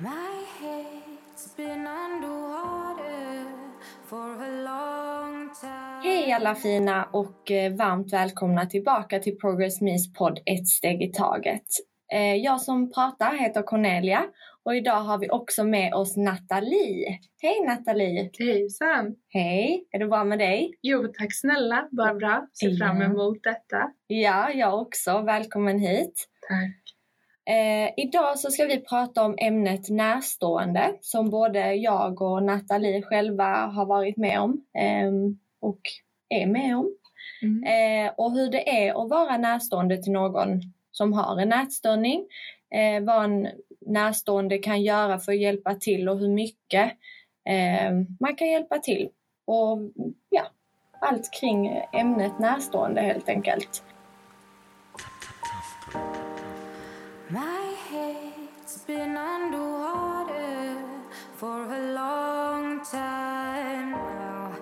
My head's been underwater for a long time. Hej alla fina och eh, varmt välkomna tillbaka till Progress Me's podd Ett steg i taget. Eh, Jag som pratar heter Cornelia och idag har vi också med oss Nathalie. Hej Nathalie! Hejsan! Hej! Är det bra med dig? Jo, tack snälla. Bara bra. Ser Ja. fram emot detta. Ja, jag också. Välkommen hit. Tack. Eh, idag så ska vi prata om ämnet närstående som både jag och Nathalie själva har varit med om ehm, och är med om. Mm. Eh, och hur det är att vara närstående till någon som har en ätstörning. Eh, vad en närstående kan göra för att hjälpa till och hur mycket eh, man kan hjälpa till. Och ja, allt kring ämnet närstående helt enkelt. My head's been underwater for a long time now.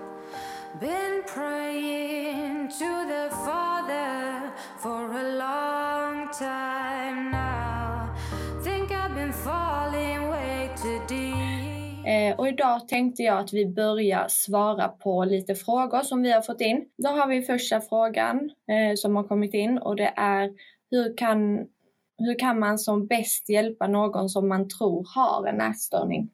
Been praying to the Father for a long time now. Think I've been falling way too deep. Eh, och idag tänkte jag att vi börjar svara på lite frågor som vi har fått in. Då har vi första frågan eh, som har kommit in och det är hur kan, hur kan man som bäst hjälpa någon som man tror har en ätstörning?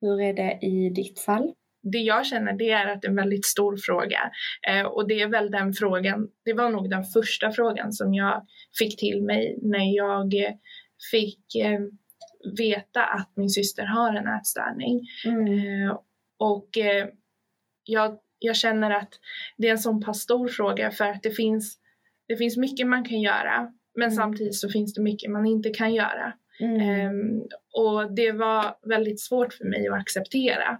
Hur är det i ditt fall? Det jag känner det är att det är en väldigt stor fråga. Eh, och det är väl den frågan, det var nog den första frågan som jag fick till mig när jag eh, fick eh, veta att min syster har en ätstörning. Eh, och eh, jag, jag känner att det är en sån pass stor fråga för att det finns, det finns mycket man kan göra men Mm. samtidigt så finns det mycket man inte kan göra. Ehm, och det var väldigt svårt för mig att acceptera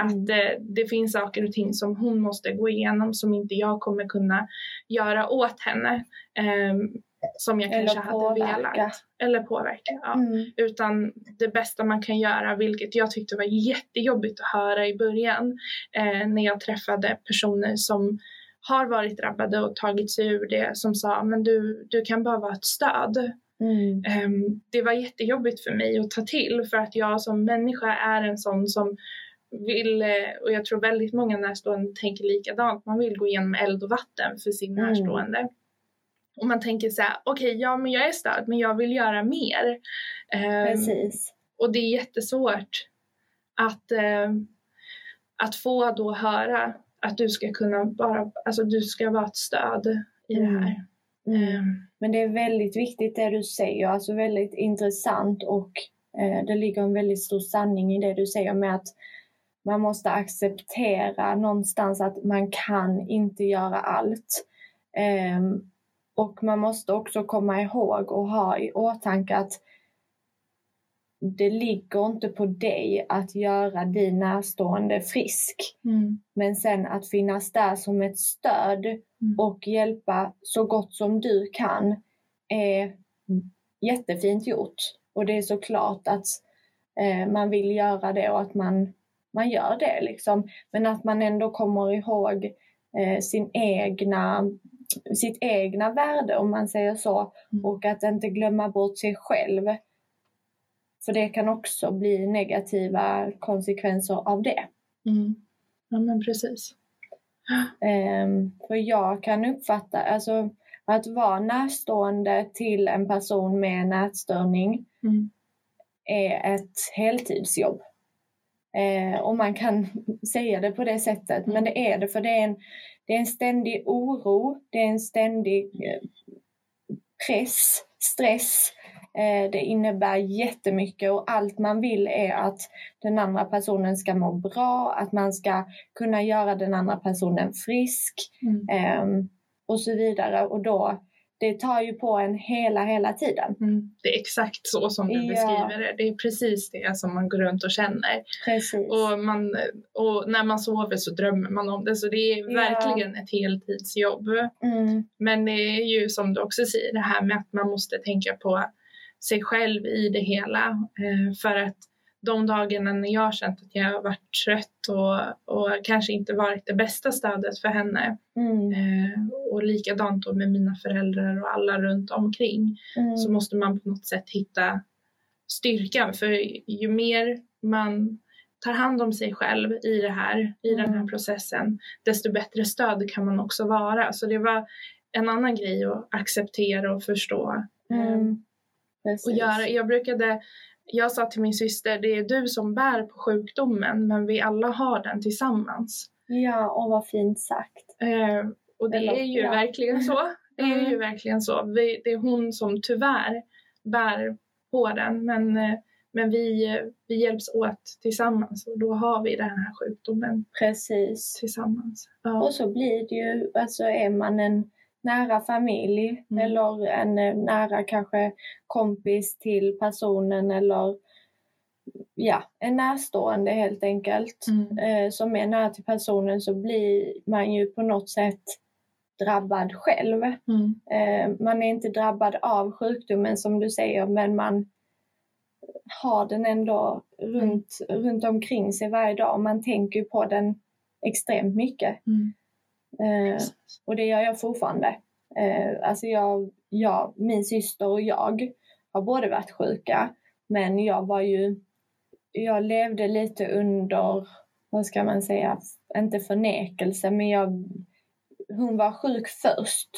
att Mm. eh, det finns saker och ting som hon måste gå igenom som inte jag kommer kunna göra åt henne. ehm, som jag Eller kanske hade velat. Eller påverka. Ja. Mm. Utan det bästa man kan göra, vilket jag tyckte var jättejobbigt att höra i början eh, när jag träffade personer som har varit drabbade och tagit sig ur det som sa men du, du kan bara vara ett stöd. Mm. Ehm, det var jättejobbigt för mig att ta till för att jag som människa är en sån som vill, eh, och jag tror väldigt många närstående tänker likadant, man vill gå igenom eld och vatten för sin Mm. närstående. Och man tänker så här, okej ja men jag är stöd men jag vill göra mer. Precis. och det är jättesvårt att, eh, att få då höra att du ska kunna bara, alltså du ska vara ett stöd i det Mm. här. Mm. Ehm, Men det är väldigt viktigt det du säger, alltså väldigt intressant och eh, det ligger en väldigt stor sanning i det du säger med att man måste acceptera någonstans att man kan inte göra allt. Ehm, och man måste också komma ihåg och ha i åtanke att det ligger inte på dig att göra din närstående frisk. Men sen att finnas där som ett stöd och hjälpa så gott som du kan är jättefint gjort. Och det är såklart att eh, man vill göra det och att man, man gör det. Liksom. Men att man ändå kommer ihåg eh, sin egna, sitt egna värde om man säger så. Mm. Och att inte glömma bort sig själv. För det kan också bli negativa konsekvenser av det. Mm. Ja men precis. Ehm, för jag kan uppfatta, alltså att vara närstående till en person med en ätstörning Mm. är ett heltidsjobb. Eh, och man kan säga det på det sättet, men det är det för det är en, det är en ständig oro, det är en ständig eh, press, stress. Eh, det innebär jättemycket och allt man vill är att den andra personen ska må bra, att man ska kunna göra den andra personen frisk Mm. ehm, och så vidare. Och då, det tar ju på en hela, hela tiden. Mm. Det är exakt så som du Ja. beskriver det. Det är precis det som man går runt och känner. Precis. Och, man, och när man sover så drömmer man om det. Så det är Ja. verkligen ett heltidsjobb. Mm, Men det är ju som du också säger det här med att man måste tänka på sig själv i det hela. Eh, för att de dagarna när jag har känt att jag har varit trött och, och kanske inte varit det bästa stödet för henne. mm, Eh, och likadant då med mina föräldrar och alla runt omkring. mm. Så måste man på något sätt hitta styrkan för ju mer man tar hand om sig själv i det här, i den här mm. processen, desto bättre stöd kan man också vara. Så det var en annan grej att acceptera och förstå. Mm. Ehm, och göra, jag brukade, jag sa till min syster, det är du som bär på sjukdomen men vi alla har den tillsammans. Ja, och vad fint sagt. Eh, och det Eller, är ju ja. verkligen så. Det är mm. ju verkligen så. Vi, det är hon som tyvärr bär på den men, eh, men vi, vi hjälps åt tillsammans och då har vi den här sjukdomen Precis. tillsammans. Ja. Och så blir det ju, alltså är man en nära familj mm. eller en eh, nära kanske kompis till personen eller ja, en närstående helt enkelt mm. eh, som är nära till personen så blir man ju på något sätt drabbad själv. Mm. Eh, man är inte drabbad av sjukdomen som du säger men man har den ändå runt, mm. runt omkring sig varje dag. Man tänker på den extremt mycket. Mm. Eh, och det gör jag fortfarande. Eh, alltså jag, jag, min syster och jag har båda varit sjuka men jag var ju, jag levde lite under, vad ska man säga, inte förnekelse men jag, hon var sjuk först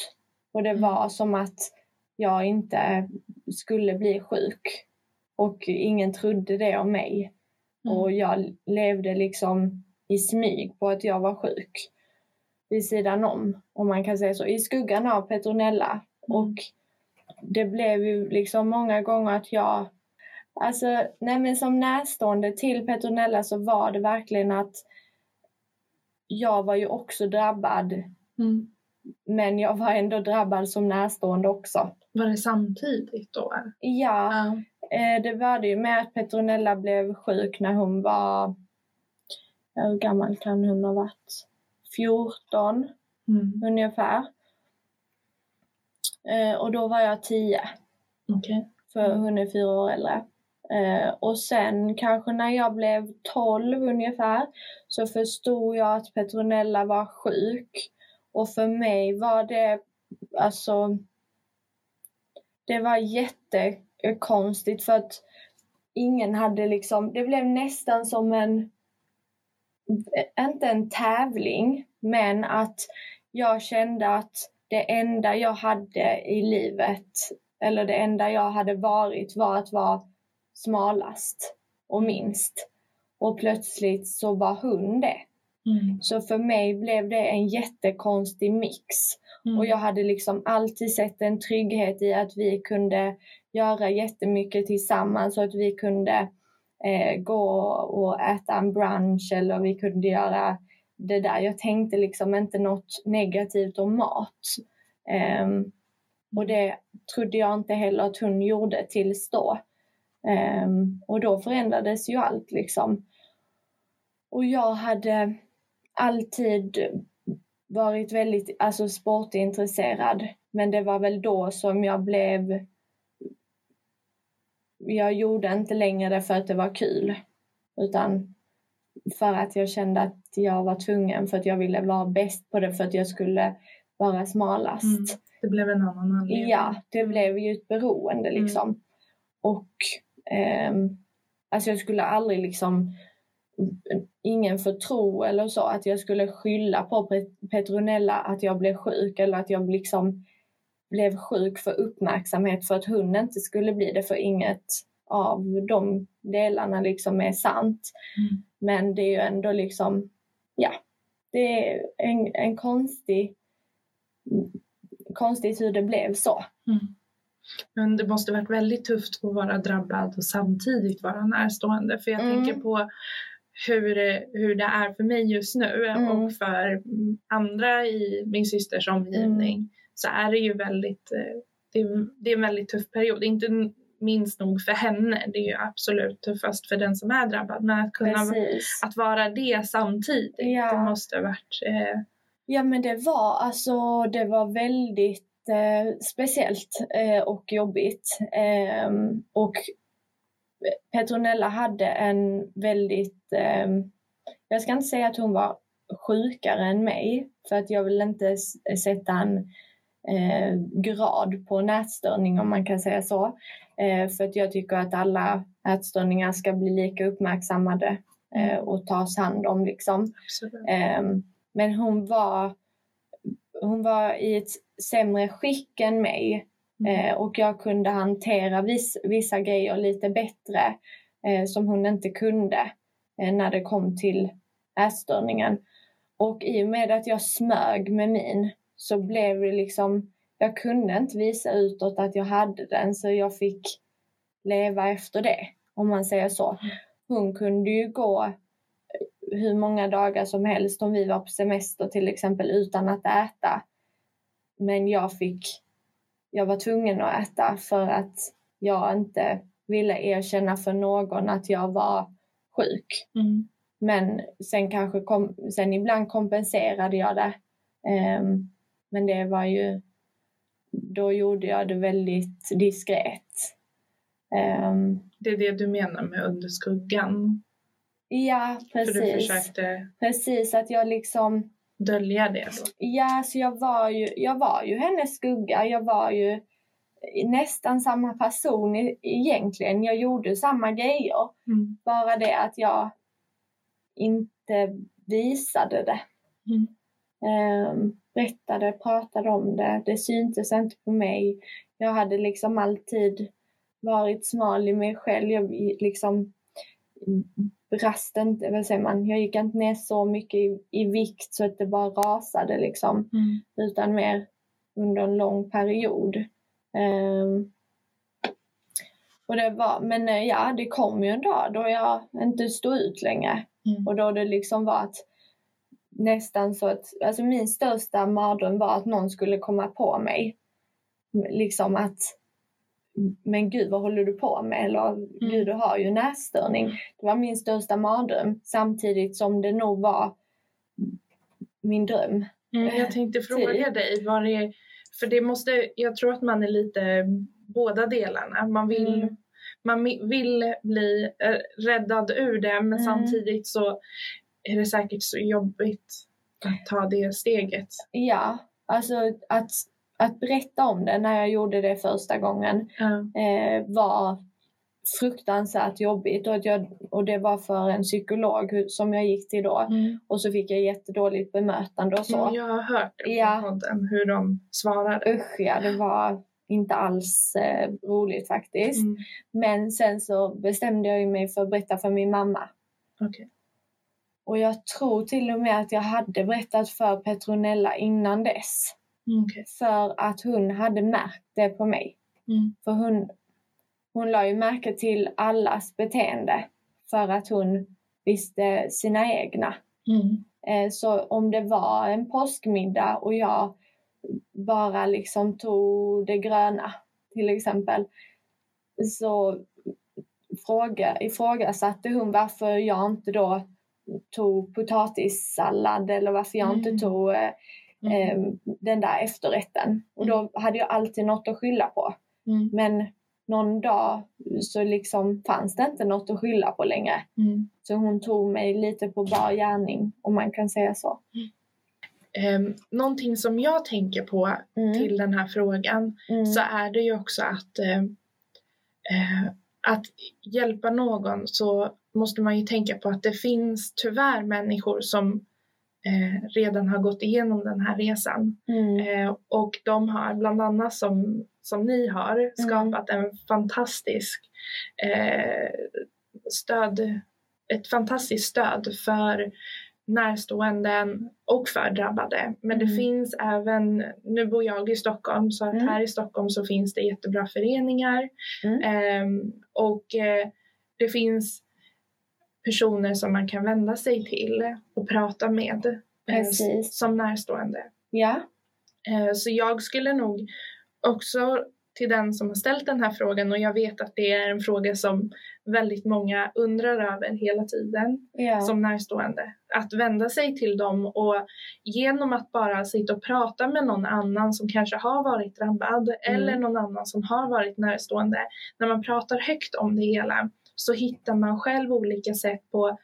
och det var mm. som att jag inte skulle bli sjuk och ingen trodde det om mig. Mm. Och jag levde liksom i smyg på att jag var sjuk vid sidan om, om man kan säga så, i skuggan av Petronella. Mm. Och det blev ju liksom många gånger att jag, alltså nej men som närstående till Petronella så var det verkligen att jag var ju också drabbad. Mm. Men jag var ändå drabbad som närstående också. Var det samtidigt då? Ja, ja. Eh, det var det ju med att Petronella blev sjuk när hon var, hur gammal kan hon ha varit? 14 mm. ungefär. Eh, och då var jag 10. Okay. För hon är fyra år äldre. Eh, och sen kanske när jag blev 12 ungefär så förstod jag att Petronella var sjuk. Och för mig var det alltså det var jättekonstigt för att ingen hade liksom, det blev nästan som en inte en tävling, men att jag kände att det enda jag hade i livet, eller det enda jag hade varit, var att vara smalast och minst. Och plötsligt så var hon det. Mm. Så för mig blev det en jättekonstig mix. Mm. Och jag hade liksom alltid sett en trygghet i att vi kunde göra jättemycket tillsammans och att vi kunde eh, gå och äta en brunch eller vi kunde göra det där. Jag tänkte liksom inte något negativt om mat. Eh, och det trodde jag inte heller att hon gjorde tills då. Eh, och då förändrades ju allt liksom. Och jag hade alltid varit väldigt alltså sportintresserad. Men det var väl då som jag blev jag gjorde inte längre för att det var kul. Utan för att jag kände att jag var tvungen för att jag ville vara bäst på det för att jag skulle vara smalast. Mm. Det blev en annan anledning. Ja, det blev ju ett beroende mm. liksom. Mm. Och eh, alltså jag skulle aldrig liksom ingen får tro eller så att jag skulle skylla på Petronella att jag blev sjuk eller att jag liksom blev sjuk för uppmärksamhet för att hon inte skulle bli det för inget av de delarna liksom är sant. Mm. Men det är ju ändå liksom, ja, det är en, en konstig, konstigt hur det blev så. Mm. Men det måste varit väldigt tufft att vara drabbad och samtidigt vara närstående. För jag mm. tänker på hur, hur det är för mig just nu mm. och för andra i min systers omgivning. Så är det ju väldigt, eh, det är, det är en väldigt tuff period. Inte minst nog för henne, det är ju absolut tuffast för den som är drabbad. Men att kunna att vara det samtidigt, ja. det måste ha varit... Eh... Ja men det var alltså, det var väldigt eh, speciellt eh, och jobbigt. Ehm, och Petronella hade en väldigt, ehm, jag ska inte säga att hon var sjukare än mig, för att jag vill inte sätta en eh, grad på nätstörning om man kan säga så. Eh, för att jag tycker att alla ätstörningar ska bli lika uppmärksammade eh, och tas hand om liksom. Ehm, men hon var, hon var i ett sämre skick än mig mm. och jag kunde hantera viss, vissa grejer lite bättre som hon inte kunde när det kom till ätstörningen. Och i och med att jag smög med min så blev det liksom, jag kunde inte visa utåt att jag hade den så jag fick leva efter det, om man säger så. Hon kunde ju gå hur många dagar som helst om vi var på semester till exempel utan att äta. Men jag fick, jag var tvungen att äta för att jag inte ville erkänna för någon att jag var sjuk. Mm. Men sen kanske kom, sen ibland kompenserade jag det. Um, men det var ju, då gjorde jag det väldigt diskret. Um, det är det du menar med under skuggan? Ja, precis. För du försökte precis, att jag liksom dölja det då? Ja, så jag var ju, jag var ju hennes skugga. Jag var ju nästan samma person egentligen. Jag gjorde samma grejer. Mm. Bara det att jag inte visade det. Mm. Um, berättade, pratade om det. Det syntes inte på mig. Jag hade liksom alltid varit smal i mig själv. Jag liksom brast inte, vad säger man, jag gick inte ner så mycket i, i vikt så att det bara rasade liksom. Mm. Utan mer under en lång period. Um, och det var, men eh, ja, det kom ju en dag då jag inte stod ut längre. Mm. Och då det liksom var att nästan så att, alltså min största mardröm var att någon skulle komma på mig. Liksom att, men gud vad håller du på med? Eller mm. gud du har ju nässtörning. Det var min största mardröm samtidigt som det nog var min dröm. Mm, jag tänkte fråga dig, var det, för det måste, jag tror att man är lite båda delarna. Man vill mm man vill bli eh, räddad ur det men mm. samtidigt så är det säkert så jobbigt att ta det steget. Ja, alltså att, att berätta om det när jag gjorde det första gången mm. eh, var fruktansvärt jobbigt och, jag, och det var för en psykolog som jag gick till då mm. och så fick jag jättedåligt bemötande och så. Jag har hört det på ja. podden hur de svarade. Usch ja, det var inte alls eh, roligt faktiskt. Mm. Men sen så bestämde jag mig för att berätta för min mamma. Okay. Och jag tror till och med att jag hade berättat för Petronella innan dess. Mm, okay. För att hon hade märkt det på mig. Mm. För hon, hon la ju märke till allas beteende för att hon visste sina egna. Mm. Eh, så om det var en påskmiddag och jag bara liksom tog det gröna till exempel så fråga, ifrågasatte hon varför jag inte då tog potatissallad eller varför jag mm. inte tog eh, mm. eh, den där efterrätten. Och då mm. hade jag alltid något att skylla på. Mm. Men någon dag så liksom fanns det inte något att skylla på längre. Mm. Så hon tog mig lite på bar gärning om man kan säga så. Mm. Um, någonting som jag tänker på mm. till den här frågan mm. så är det ju också att uh, uh, att hjälpa någon så måste man ju tänka på att det finns tyvärr människor som uh, redan har gått igenom den här resan. Mm. och de har bland annat som, som ni har mm. skapat en fantastisk stöd, ett fantastiskt stöd för närstående och för drabbade. Men mm. det finns även, nu bor jag i Stockholm så att mm. här i Stockholm så finns det jättebra föreningar mm. um, och uh, det finns personer som man kan vända sig till och prata med uh, som närstående. Ja. Uh, så jag skulle nog också till den som har ställt den här frågan och jag vet att det är en fråga som väldigt många undrar över hela tiden ja. som närstående. Att vända sig till dem och genom att bara sitta och prata med någon annan som kanske har varit drabbad mm. eller någon annan som har varit närstående. När man pratar högt om det hela så hittar man själv olika sätt på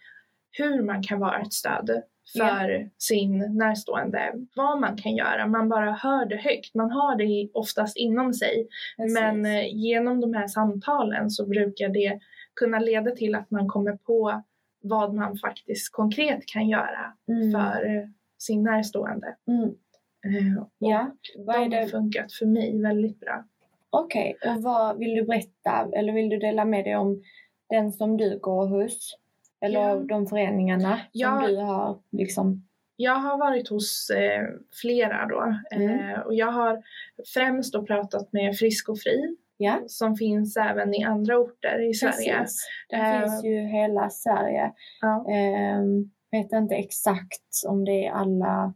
hur man kan vara ett stöd för sin närstående vad man kan göra. Man bara hör det högt. Man har det oftast inom sig. Precis. Men eh, genom de här samtalen så brukar det kunna leda till att man kommer på vad man faktiskt konkret kan göra Mm. för sin närstående. Mm. Eh, Ja, vad är de har det? funkat för mig väldigt bra. Okej, och vad vill du berätta eller vill du dela med dig om den som du går hos? Eller Ja. de föreningarna Ja. som du har liksom? Jag har varit hos eh, flera då Mm. eh, och jag har främst då pratat med Frisk och Fri Ja, som finns även i andra orter i Sverige. precis. Det Eh, finns ju hela Sverige. Ja. Ehm, vet inte exakt om det är alla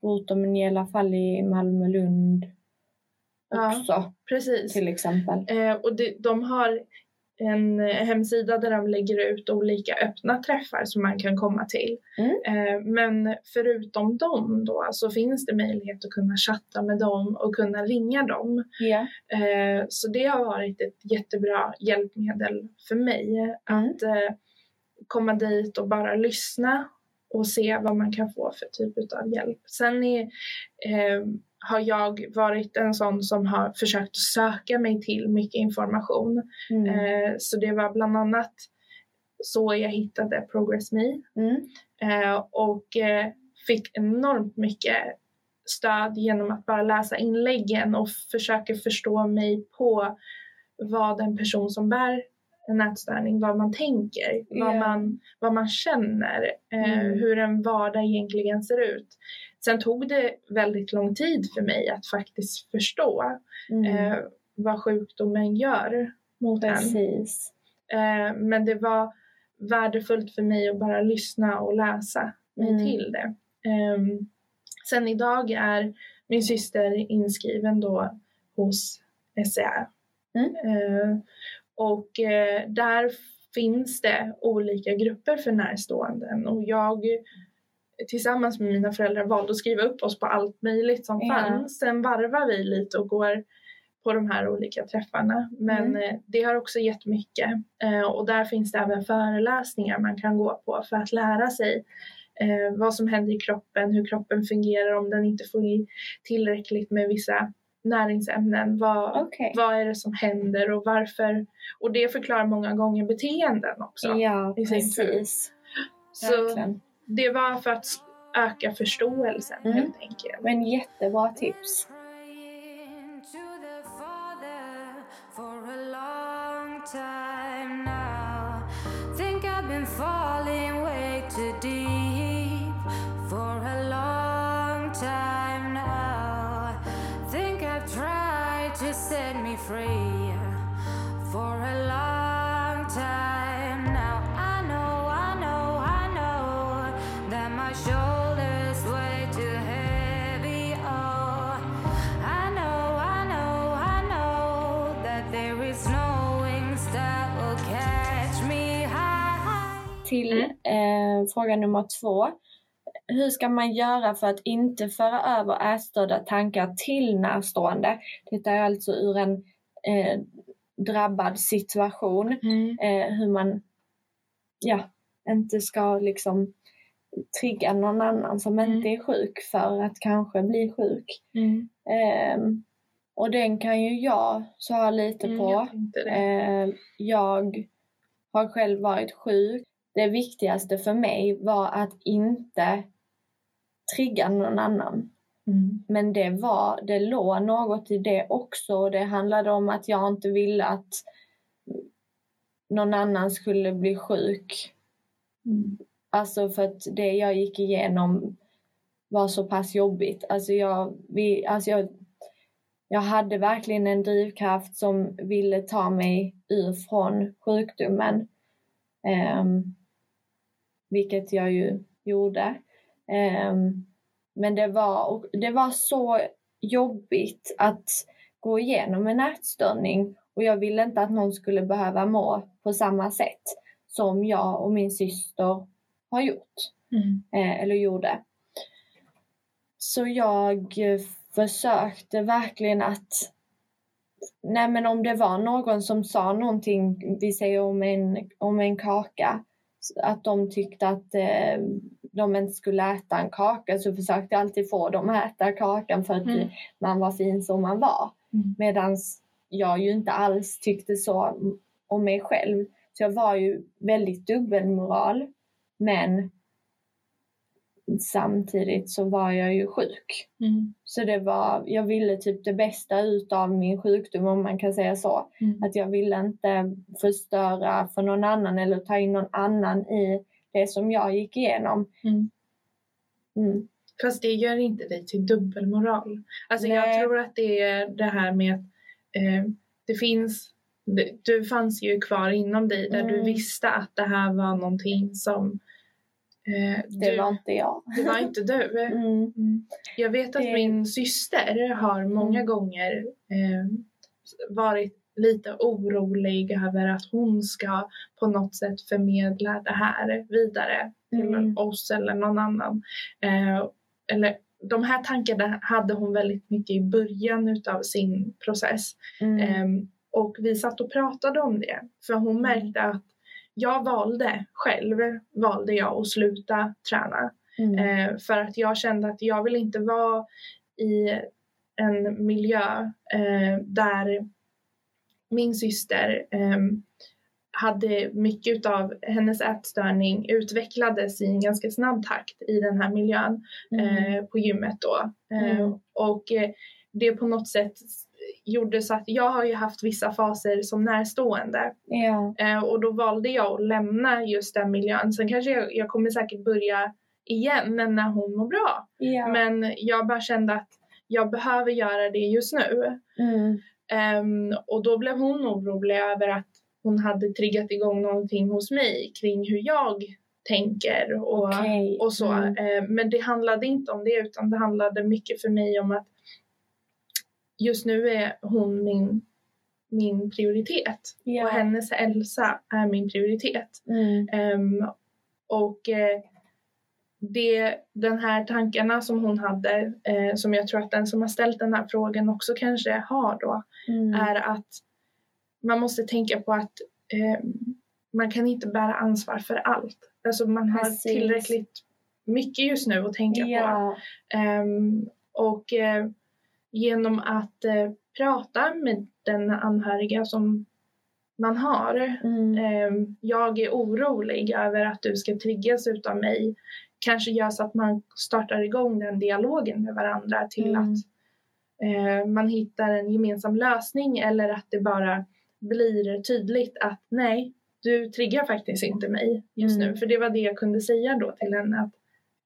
orter, men i alla fall i Malmö, Lund Ja. också Precis. till exempel. Eh, och det, de har en eh, hemsida där de lägger ut olika öppna träffar som man kan komma till. Mm. Eh, men förutom dem då så finns det möjlighet att kunna chatta med dem och kunna ringa dem. Eh, så det har varit ett jättebra hjälpmedel för mig Mm. att eh, komma dit och bara lyssna och se vad man kan få för typ av hjälp. Sen är, eh, har jag varit en sån som har försökt söka mig till mycket information. Mm. Eh, så det var bland annat så jag hittade Progress Me Mm. eh, och eh, fick enormt mycket stöd genom att bara läsa inläggen och försöka förstå mig på vad en person som bär en ätstörning, vad man tänker, vad, Ja. man, vad man känner, eh, Mm. hur en vardag egentligen ser ut. Sen tog det väldigt lång tid för mig att faktiskt förstå Mm. eh, vad sjukdomen gör mot en. Precis. Eh, men det var värdefullt för mig att bara lyssna och läsa mig Mm. till det. Ehm, sen idag är min syster inskriven då hos SCR. Mm. Och eh, där finns det olika grupper för närståenden och jag tillsammans med mina föräldrar valde att skriva upp oss på allt möjligt som Ja. fanns. Sen varvar vi lite och går på de här olika träffarna. Men Mm. eh, det har också gett mycket. Eh, och där finns det även föreläsningar man kan gå på för att lära sig vad som händer i kroppen, hur kroppen fungerar om den inte får tillräckligt med vissa näringsämnen. Vad, Okej. vad är det som händer och varför? Och det förklarar många gånger beteenden också. Ja, precis. Så Verkligen. det var för att öka förståelsen Mm. helt enkelt. Men jättebra tips. Eh, fråga nummer två. Hur ska man göra för att inte föra över ätstörda tankar till närstående? Det är alltså ur en eh, drabbad situation. Mm. Eh, hur man ja, inte ska liksom trigga någon annan som Mm. inte är sjuk för att kanske bli sjuk. Mm. Ehm, och den kan ju jag svara lite Mm, på. jag tänkte det. Eh, jag har själv varit sjuk. Det viktigaste för mig var att inte trigga någon annan. Mm. Men det var, det låg något i det också. och Det handlade om att jag inte ville att någon annan skulle bli sjuk. Mm. Alltså för att det jag gick igenom var så pass jobbigt. Alltså jag, vi, alltså jag, jag hade verkligen en drivkraft som ville ta mig ur från sjukdomen. Ehm, vilket jag ju gjorde. Ehm, men det var, det var så jobbigt att gå igenom en ätstörning och jag ville inte att någon skulle behöva må på samma sätt som jag och min syster har gjort, Mm. eh, eller gjorde. Så jag försökte verkligen att Nej men om det var någon som sa någonting, vi säger om en, om en kaka, att de tyckte att det de inte skulle äta en kaka så försökte jag alltid få dem att äta kakan för att Mm. man var fin som man var. Mm. Medan jag ju inte alls tyckte så om mig själv. Så jag var ju väldigt dubbelmoral. Men samtidigt så var jag ju sjuk. Mm. Så det var, jag ville typ det bästa utav min sjukdom om man kan säga så. Mm. Att jag ville inte förstöra för någon annan eller ta in någon annan i det som jag gick igenom. Mm. Mm. Fast det gör inte dig till dubbelmoral. Alltså jag Nej. tror att det är det här med att eh, det finns du fanns ju kvar inom dig där du Mm. visste att det här var någonting som eh, Det du, var inte jag. det var inte du. Mm. Mm. Jag vet att Det- min syster har många Mm. gånger eh, varit lite orolig över att hon ska på något sätt förmedla det här vidare till Mm. oss eller någon annan. Eh, eller de här tankarna hade hon väldigt mycket i början utav sin process. Mm. Ehm, och vi satt och pratade om det. För hon Mm. märkte att jag valde själv, valde jag att sluta träna. Mm. Eh, för att jag kände att jag vill inte vara i en miljö eh, där min syster eh, hade mycket av hennes ätstörning utvecklades i en ganska snabb takt i den här miljön Mm. eh, på gymmet då. Eh, Mm. Och eh, det på något sätt gjorde så att jag har ju haft vissa faser som närstående Ja. Eh, och då valde jag att lämna just den miljön. Sen kanske jag, jag kommer säkert börja igen när hon mår bra. Ja. Men jag bara kände att jag behöver göra det just nu. Mm. Ehm, och då blev hon orolig över att hon hade triggat igång någonting hos mig kring hur jag tänker och, Okej. och så. Mm. Eh, men det handlade inte om det utan det handlade mycket för mig om att just nu är hon min, min prioritet Ja. och hennes hälsa är min prioritet. Mm. Ehm, och eh, det, den här tankarna som hon hade, eh, som jag tror att den som har ställt den här frågan också kanske har då, Mm. är att man måste tänka på att eh, man kan inte bära ansvar för allt. Alltså man har Precis. tillräckligt mycket just nu att tänka på. Ja. Ehm, och eh, genom att eh, prata med den anhöriga som man har. Mm. Ehm, jag är orolig över att du ska triggas utav mig. Kanske gör så att man startar igång den dialogen med varandra till Mm. att eh, man hittar en gemensam lösning eller att det bara blir tydligt att nej, du triggar faktiskt inte mig just Mm. nu. För det var det jag kunde säga då till henne att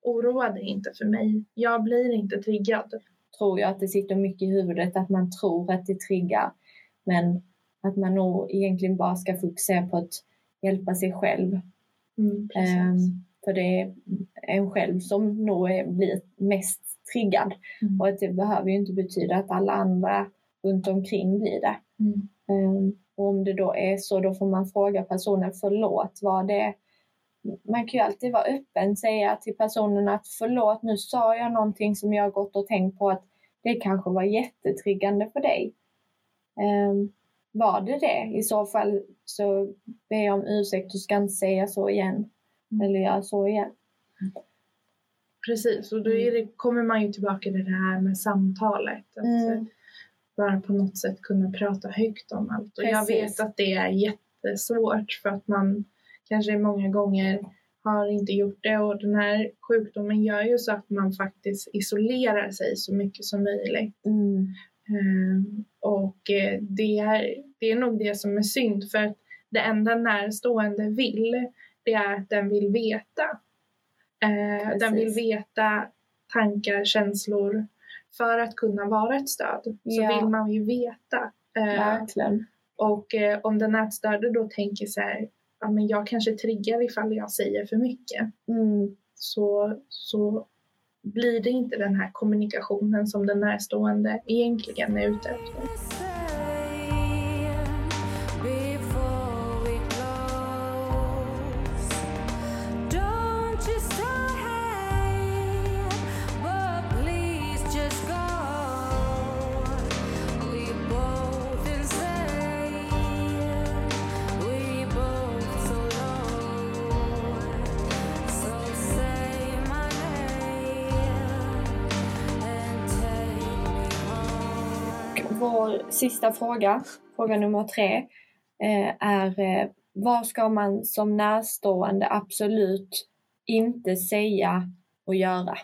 oroa dig inte för mig. Jag blir inte triggad. Tror jag att det sitter mycket i huvudet att man tror att det triggar. Men att man nog egentligen bara ska fokusera på att hjälpa sig själv. Mm. Ehm, för det är en själv som nog är, blir mest triggad. Mm. Och att det behöver ju inte betyda att alla andra runt omkring blir det. Mm. Ehm, och om det då är så, då får man fråga personen förlåt, vad det man kan ju alltid vara öppen, säga till personen att förlåt, nu sa jag någonting som jag har gått och tänkt på att det kanske var jättetriggande för dig. Ehm, var det det? I så fall så ber jag om ursäkt och ska inte säga så igen. Mm. Eller göra så igen. Precis, och då det, kommer man ju tillbaka till det här med samtalet. Att Mm. eh, bara på något sätt kunna prata högt om allt. Och jag Precis. vet att det är jättesvårt för att man kanske många gånger har inte gjort det och den här sjukdomen gör ju så att man faktiskt isolerar sig så mycket som möjligt. Mm. Ehm, och eh, det är, det är nog det som är synd för att det enda närstående vill det är att den vill veta. Eh, den vill veta tankar, känslor för att kunna vara ett stöd. Så Ja. vill man ju veta. Verkligen. och eh, om den ätstörde då tänker så här, ja men jag kanske triggar ifall jag säger för mycket. Mm. Så, så blir det inte den här kommunikationen som den närstående egentligen är ute efter. Sista fråga, fråga nummer tre, eh, är eh, vad ska man som närstående absolut inte säga och göra?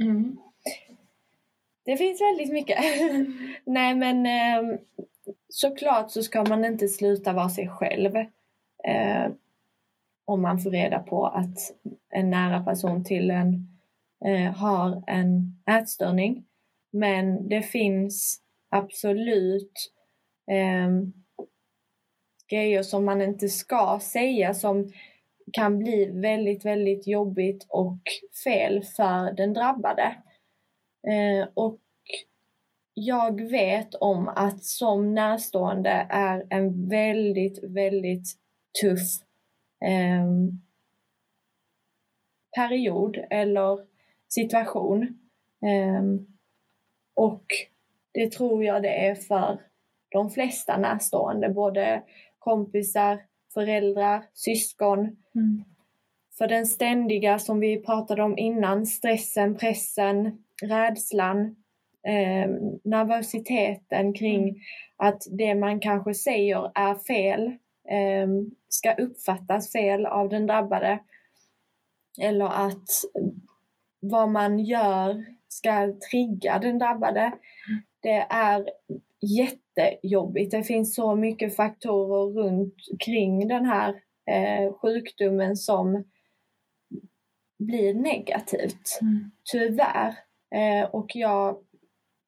Mm. Det finns väldigt mycket. Nej men eh, såklart så ska man inte sluta vara sig själv. Eh, om man får reda på att en nära person till en har en ätstörning. Men det finns absolut eh, grejer som man inte ska säga som kan bli väldigt, väldigt jobbigt och fel för den drabbade. Eh, och jag vet om att som närstående är en väldigt, väldigt tuff eh, period eller situation. Eh, och det tror jag det är för de flesta närstående, både kompisar, föräldrar, syskon. Mm. För den ständiga, som vi pratade om innan, stressen, pressen, rädslan, eh, nervositeten kring Mm. att det man kanske säger är fel, eh, ska uppfattas fel av den drabbade. Eller att vad man gör ska trigga den drabbade. Det är jättejobbigt. Det finns så mycket faktorer runt kring den här eh, sjukdomen som blir negativt. Mm. Tyvärr. Eh, och jag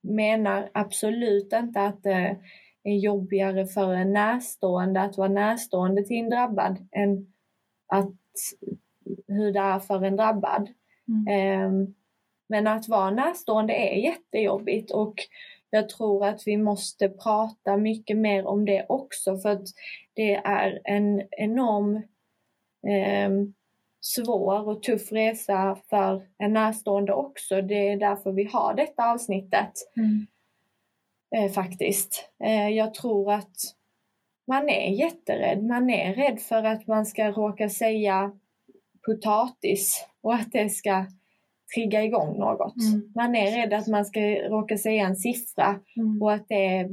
menar absolut inte att det är jobbigare för en närstående att vara närstående till en drabbad än att, hur det är för en drabbad. Mm. Eh, men att vara närstående är jättejobbigt och jag tror att vi måste prata mycket mer om det också för att det är en enorm eh, svår och tuff resa för en närstående också. Det är därför vi har detta avsnittet Mm. eh, faktiskt. Eh, jag tror att man är jätterädd. Man är rädd för att man ska råka säga potatis och att det ska trigga igång något. Mm. Man är rädd att man ska råka säga en siffra Mm. och att det är,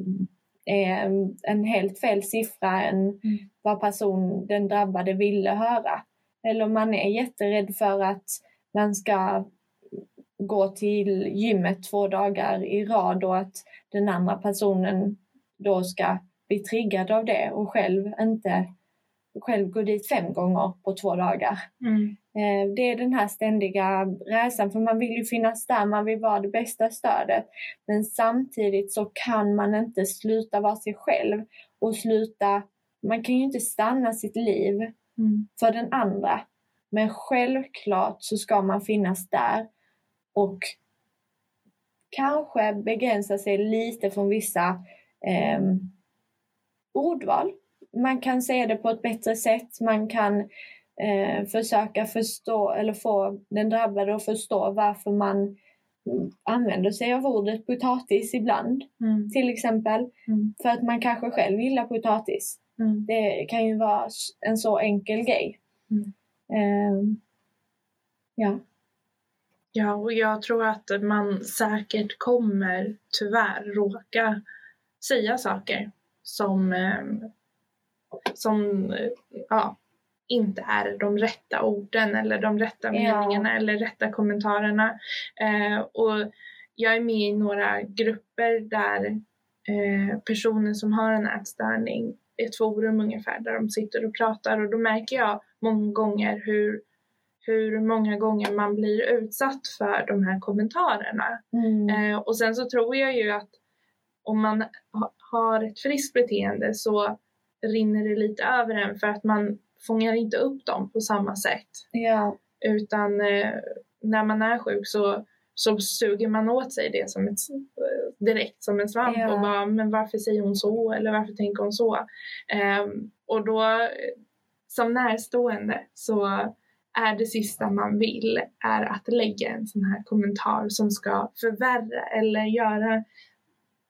är en helt fel siffra än Mm. vad person, den drabbade ville höra. Eller man är jätterädd för att man ska gå till gymmet två dagar i rad och att den andra personen då ska bli triggad av det och själv inte själv gå dit fem gånger på två dagar. Mm. Eh, Det är den här ständiga rädslan, för man vill ju finnas där, man vill vara det bästa stödet. Men samtidigt så kan man inte sluta vara sig själv och sluta, man kan ju inte stanna sitt liv Mm. för den andra. Men självklart så ska man finnas där och kanske begränsa sig lite från vissa eh, ordval. Man kan säga det på ett bättre sätt, man kan eh, försöka förstå eller få den drabbade att förstå varför man mm, använder sig av ordet potatis ibland Mm. till exempel. Mm. För att man kanske själv gillar potatis. Mm. Det kan ju vara en så enkel grej. Mm. Ehm, ja. Ja, och jag tror att man säkert kommer tyvärr råka säga saker som, eh, som ja, inte är de rätta orden eller de rätta Ja. meningarna eller rätta kommentarerna. Eh, och jag är med i några grupper där eh, personer som har en ätstörning, ett forum ungefär, där de sitter och pratar och då märker jag många gånger hur hur många gånger man blir utsatt för de här kommentarerna. Mm. Eh, och sen så tror jag ju att om man ha, har ett friskt beteende så rinner det lite över en för att man fångar inte upp dem på samma sätt. Ja. Utan eh, när man är sjuk så, så suger man åt sig det som ett, eh, direkt som en svamp Ja. och bara, men varför säger hon så eller varför tänker hon så? Ehm, och då eh, som närstående så är det sista man vill är att lägga en sån här kommentar som ska förvärra eller göra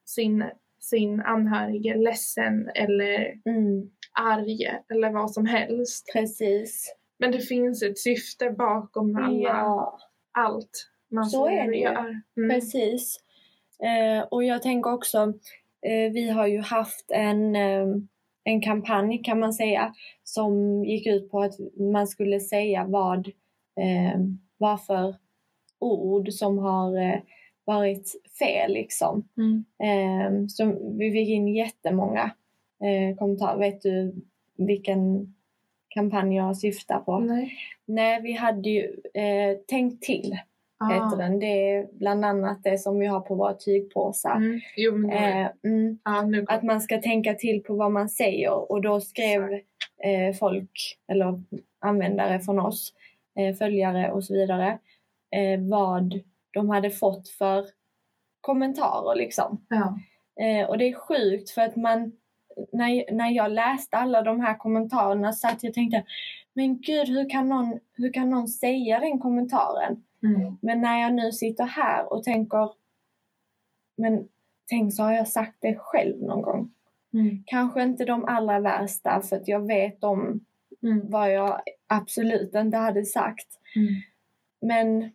sin, sin anhörige ledsen eller Mm. arg eller vad som helst. Precis. Men det finns ett syfte bakom alla, Ja, allt man Så är det gör. Mm. precis. Eh, och jag tänker också, eh, vi har ju haft en, eh, en kampanj kan man säga som gick ut på att man skulle säga vad, eh, vad för ord som har eh, varit fel liksom. Mm. Eh, så vi fick in jättemånga eh, kommentarer. Vet du vilken kampanj jag syftar på? Nej. Nej, vi hade ju eh, Tänk till, heter den. Det är bland annat det som vi har på våra tygpåsar. Mm. Jo, men Eh, mm, kom- att man ska tänka till på vad man säger och då skrev eh, folk, eller användare från oss, eh, följare och så vidare, eh, vad de hade fått för kommentarer liksom. ja. Eh, och det är sjukt för att man, när, när jag läste alla de här kommentarerna så att jag tänkte, men gud hur kan någon, hur kan någon säga den kommentaren? Mm. Men när jag nu sitter här och tänker, men tänk så har jag sagt det själv någon gång. Mm. Kanske inte de allra värsta för att jag vet om Mm. vad jag absolut inte hade sagt. Mm. Men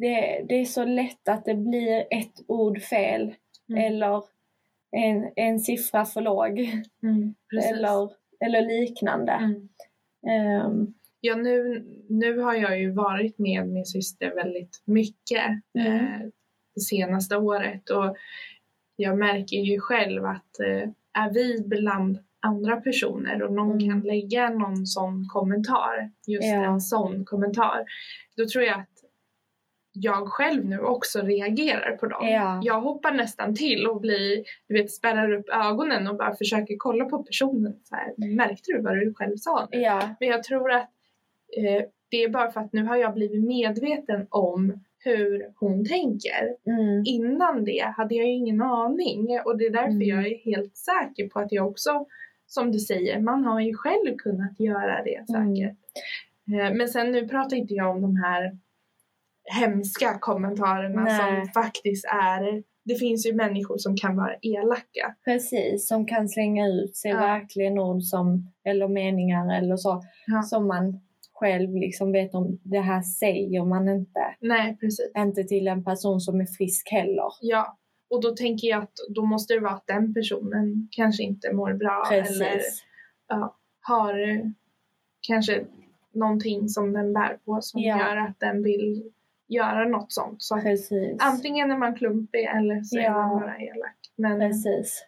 det, det är så lätt att det blir ett ord fel Mm. eller en, en siffra för låg Mm. Eller, eller liknande. Ehm, Ja, nu, nu har jag ju varit med min syster väldigt mycket Mm. eh, det senaste året och jag märker ju själv att eh, är vi bland andra personer och någon Mm. kan lägga någon sån kommentar, just Ja. en sån kommentar, då tror jag att jag själv nu också reagerar på dem. Ja. Jag hoppar nästan till och blir, du vet, spärrar upp ögonen och bara försöker kolla på personen. Så här, Märkte du vad du själv sa nu? ja, Men jag tror att eh, det är bara för att nu har jag blivit medveten om hur hon tänker. mm, Innan det hade jag ingen aning och det är därför Mm. jag är helt säker på att jag också, som du säger, man har ju själv kunnat göra det Mm. säkert. Eh, men sen nu pratar inte jag om de här hemska kommentarerna Nej. som faktiskt är, det finns ju människor som kan vara elaka. precis. Som kan slänga ut sig Ja. verkligen ord som, eller meningar eller så, Ja. som man själv liksom vet om det här säger man inte. Nej, precis. Inte till en person som är frisk heller. Ja, och då tänker jag att då måste det vara att den personen kanske inte mår bra eller Precis. ja, har kanske någonting som den bär på som Ja. gör att den vill göra något sånt. Så Precis. antingen är man klumpig eller så är Ja. man bara elak. Men Precis.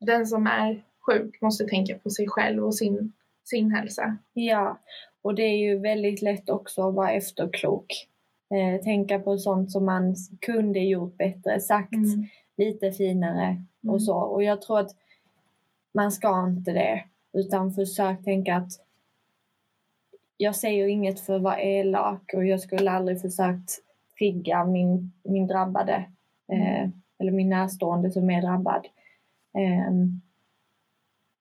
den som är sjuk måste tänka på sig själv och sin, sin hälsa. Ja, och det är ju väldigt lätt också att vara efterklok. Eh, tänka på sånt som man kunde gjort bättre, sagt Mm. lite finare Mm. och så. Och jag tror att man ska inte det, utan försök tänka att jag säger inget för att vara elak och jag skulle aldrig försökt trigga min, min drabbade eh, eller min närstående som är drabbad. Ehm,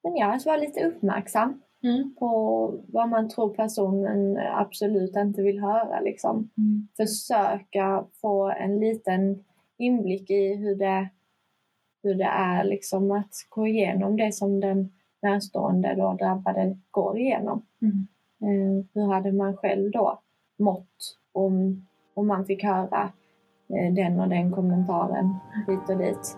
men ja, alltså vara lite uppmärksam Mm. på vad man tror personen absolut inte vill höra. Liksom. Mm. Försöka få en liten inblick i hur det, hur det är liksom, att gå igenom det som den närstående då drabbade går igenom. Mm. Eh, hur hade man själv då mått om, om man fick höra eh, den och den kommentaren hit och dit?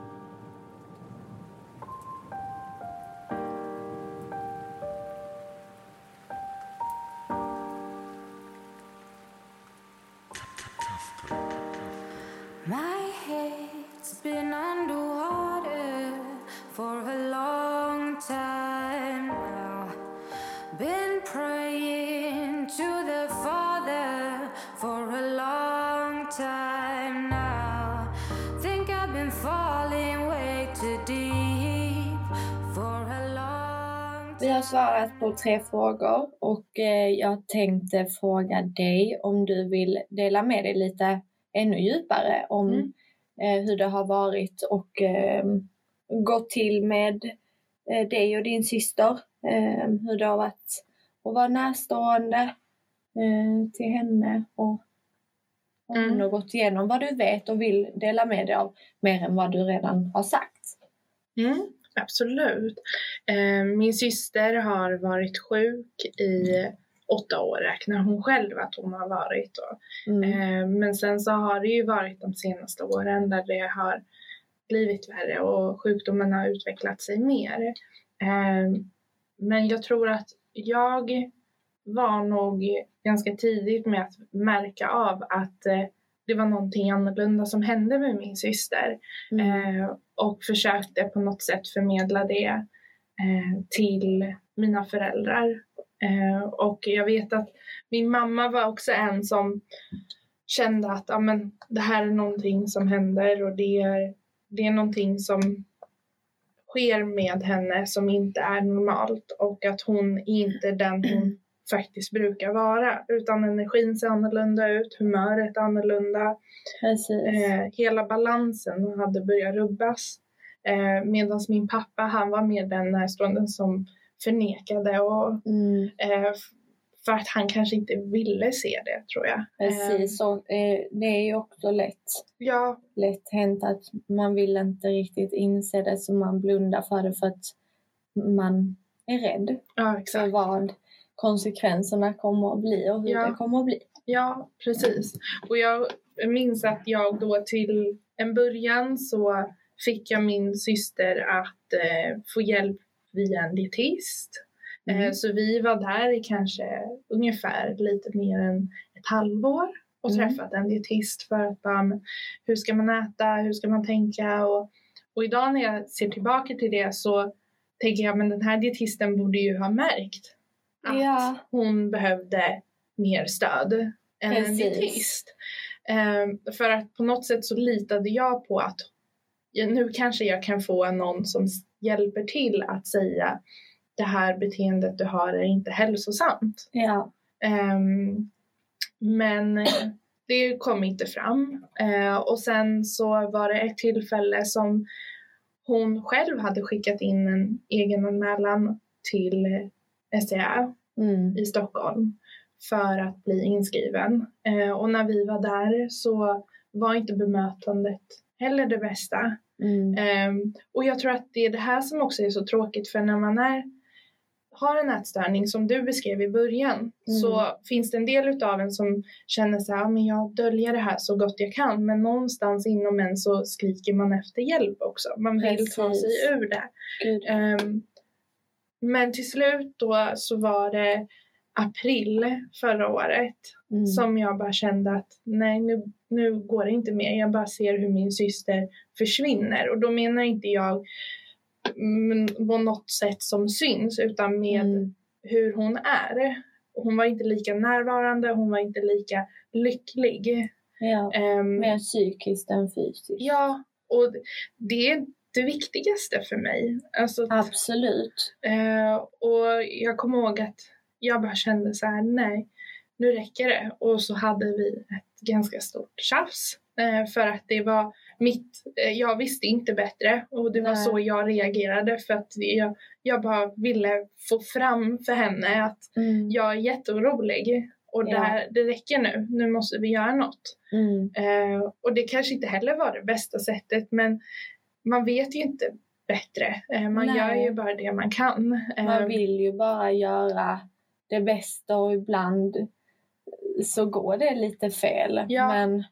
Tre frågor och eh, jag tänkte fråga dig om du vill dela med dig lite ännu djupare om Mm. eh, hur det har varit och eh, gått till med eh, dig och din syster. Eh, hur det har varit att vara närstående till henne och om Mm. hon har gått igenom vad du vet och vill dela med dig av mer än vad du redan har sagt. Mm, absolut. Eh, min syster har varit sjuk i åtta år räknar hon själv att hon har varit. Mm. Eh, men sen så har det ju varit de senaste åren där det har blivit värre och sjukdomen har utvecklat sig mer. Eh, men jag tror att jag var nog ganska tidigt med att märka av att det var någonting annorlunda som hände med min syster. Mm. Eh, och försökte på något sätt förmedla det eh, till mina föräldrar. Eh, och jag vet att min mamma var också en som kände att ja, men, det här är någonting som händer och det är, det är någonting som sker med henne som inte är normalt och att hon är inte den hon faktiskt brukar vara. Utan energin ser annorlunda ut, humöret annorlunda, eh, hela balansen hade börjat rubbas. Eh, Medan min pappa han var mer den närstående som förnekade och Mm. eh, för att han kanske inte ville se det tror jag. Precis, Eh, och eh, det är ju också lätt, ja, lätt hänt att man vill inte riktigt inse det så man blundar för det för att man är rädd ja, för vad konsekvenserna kommer att bli och hur Ja. det kommer att bli. Ja, precis. Och jag minns att jag då till en början så fick jag min syster att eh, få hjälp via en dietist. Eh, Mm. så vi var där i kanske ungefär lite mer än ett halvår och Mm. träffat en dietist för att bara, hur ska man äta, hur ska man tänka och, och idag när jag ser tillbaka till det så tänker jag men den här dietisten borde ju ha märkt att Ja. hon behövde mer stöd än en Precis. dietist. Ehm, för att på något sätt så litade jag på att ja, nu kanske jag kan få någon som hjälper till att säga det här beteendet du har är inte hälsosamt. Ja. Ehm, men eh, det kom inte fram. Eh, och sen så var det ett tillfälle som hon själv hade skickat in en egen anmälan till eh, SCA Mm. i Stockholm för att bli inskriven. Eh, och när vi var där så var inte bemötandet heller det bästa. Mm. Ehm, och jag tror att det är det här som också är så tråkigt för när man är, har en ätstörning som du beskrev i början så finns det en del utav en som känner så här, "Ah, men jag döljer det här så gott jag kan men någonstans inom en så skriker man efter hjälp också. Man vill ta Precis. sig ur det. Gud. Men till slut då så var det april förra året Mm. som jag bara kände att nej nu, nu går det inte mer. Jag bara ser hur min syster försvinner och då menar inte jag mm, på något sätt som syns utan med Mm. hur hon är. Hon var inte lika närvarande, hon var inte lika lycklig. Ja. Ehm, Mer psykiskt än fysiskt. ja, och det är det viktigaste för mig. Alltså, Absolut. Eh, och jag kommer ihåg att jag bara kände så här, nej, nu räcker det. Och så hade vi ett ganska stort tjafs. Eh, för att det var mitt, eh, jag visste inte bättre och det var Nej. så jag reagerade för att jag, jag bara ville få fram för henne att Mm. jag är jätteorolig och Ja. det räcker nu, nu måste vi göra något. Mm. Eh, och det kanske inte heller var det bästa sättet men man vet ju inte bättre. Eh, man Nej. gör ju bara det man kan. Eh, Man vill ju bara göra det bästa och ibland så går det lite fel. Ja. Men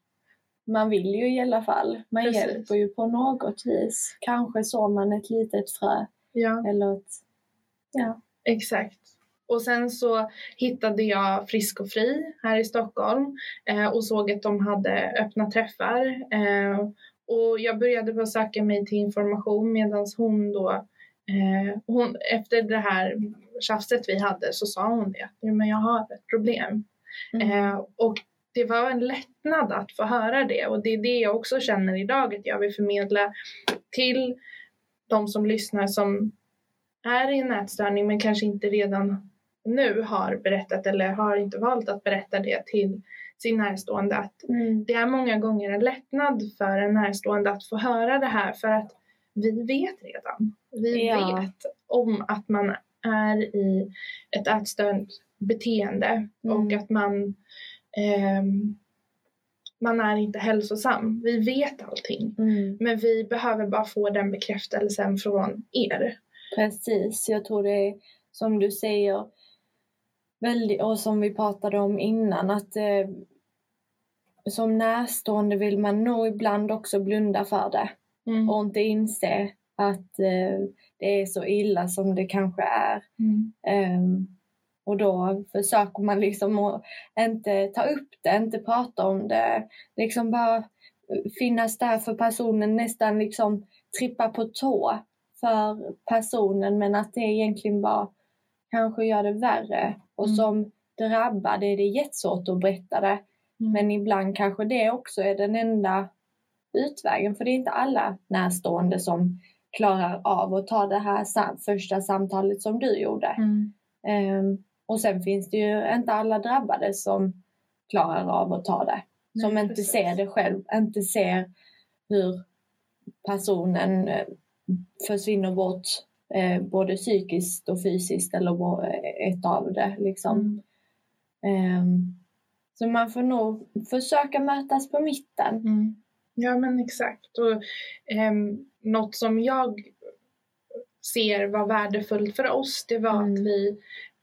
man vill ju i alla fall. Man Precis. hjälper ju på något vis. Kanske så man ett litet frö ja, eller ett... Ja. exakt. Och sen så hittade jag Frisk och Fri här i Stockholm eh, och såg att de hade öppna träffar. Eh, och jag började bara söka mig till information medan hon då eh, hon, efter det här tjafset vi hade så sa hon det att "Ja, men jag har ett problem. Mm. Eh, och det var en lättnad att få höra det och det är det jag också känner idag att jag vill förmedla till de som lyssnar som är i en ätstörning men kanske inte redan nu har berättat eller har inte valt att berätta det till sin närstående att Mm. det är många gånger en lättnad för en närstående att få höra det här för att vi vet redan. Vi Ja. vet om att man är i ett ätstört beteende och Mm. att man ehm, man är inte hälsosam. Vi vet allting. Mm. Men vi behöver bara få den bekräftelsen från er. Precis, jag tror det är som du säger väldigt, och som vi pratade om innan att eh, som närstående vill man nog ibland också blunda för det. Mm. och inte inse att eh, det är så illa som det kanske är. Mm. Ehm, och då försöker man liksom att inte ta upp det, inte prata om det, liksom bara finnas där för personen, nästan liksom trippa på tå för personen men att det egentligen bara kanske gör det värre. Och Mm. som drabbad är det jättesvårt att berätta det. Mm. Men ibland kanske det också är den enda utvägen för det är inte alla närstående som klarar av att ta det här sam- första samtalet som du gjorde. Mm. Ehm, och sen finns det ju inte alla drabbade som klarar av att ta det. Som Nej, inte precis. ser det själv, inte ser hur personen eh, försvinner bort eh, både psykiskt och fysiskt eller bo- ett av det. Liksom. Mm. Ehm, så man får nog försöka mötas på mitten. Mm. Ja men exakt. Och, ehm, något som jag ser var värdefullt för oss det var Mm. att vi,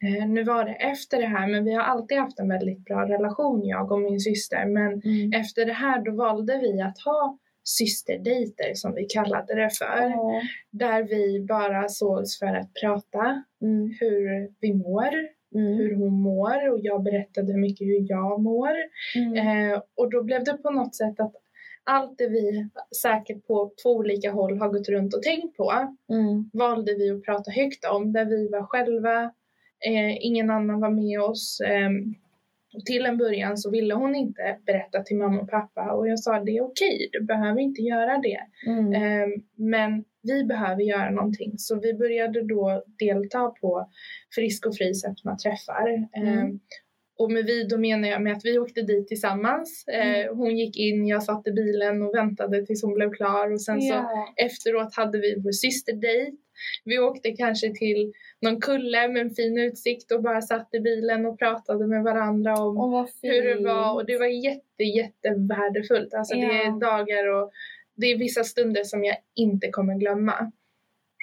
eh, nu var det efter det här men vi har alltid haft en väldigt bra relation jag och min syster men Mm. efter det här då valde vi att ha systerdejter som vi kallade det för. Åh. Där vi bara sågs för att prata Mm. hur vi mår, Mm. hur hon mår och jag berättade mycket hur jag mår. Mm. Eh, och då blev det på något sätt att allt det vi säkert på två olika håll har gått runt och tänkt på Mm. valde vi att prata högt om där vi var själva, eh, ingen annan var med oss. Eh, och till en början så ville hon inte berätta till mamma och pappa och jag sa det är okej, du behöver inte göra det. Mm. Eh, men vi behöver göra någonting så vi började då delta på Frisk och Fris öppna träffar. Mm. och med vi då menar jag med att vi åkte dit tillsammans. Mm. Eh, hon gick in, jag satt i bilen och väntade tills hon blev klar och sen så Ja. efteråt hade vi vår systerdejt. Vi åkte kanske till någon kulle med en fin utsikt och bara satt i bilen och pratade med varandra om fint. hur det var och det var jätte, jätte värdefullt. Alltså det Ja. är dagar och det är vissa stunder som jag inte kommer glömma.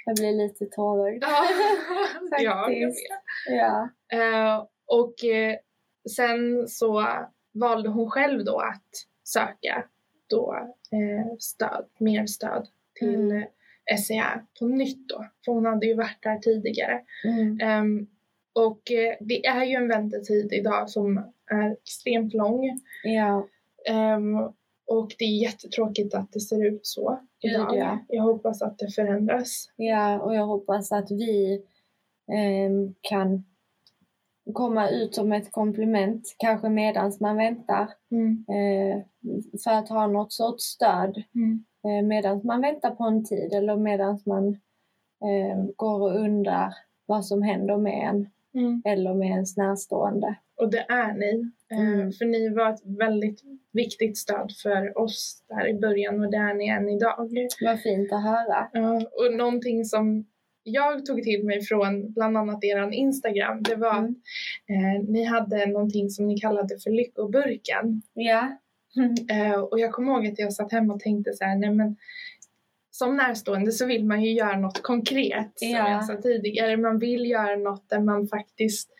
Jag blir lite tårögd. ja, jag vet. Ja. Eh, och eh, sen så valde hon själv då att söka då eh, stöd, mer stöd till Mm. SCA på nytt då. För hon hade ju varit där tidigare. Mm. Ehm, och det är ju en väntetid idag som är extremt lång. Ja. Ehm, och det är jättetråkigt att det ser ut så idag. ja. Jag hoppas att det förändras. ja, och jag hoppas att vi ehm, kan komma ut som ett komplement, kanske medans man väntar, Mm. eh, för att ha något sorts stöd Mm. eh, medans man väntar på en tid eller medans man eh, går och undrar vad som händer med en Mm. eller med ens närstående. Och det är ni. Eh, Mm. För ni var ett väldigt viktigt stöd för oss där i början och det är ni än idag. Vad fint att höra. Ja, och någonting som jag tog till mig från bland annat er Instagram, det var Mm. att eh, ni hade någonting som ni kallade för lyckoburken. Ja. Eh, och jag kommer ihåg att jag satt hemma och tänkte så här, nej men som närstående så vill man ju göra något konkret som Ja. jag sa tidigare. Man vill göra något där man faktiskt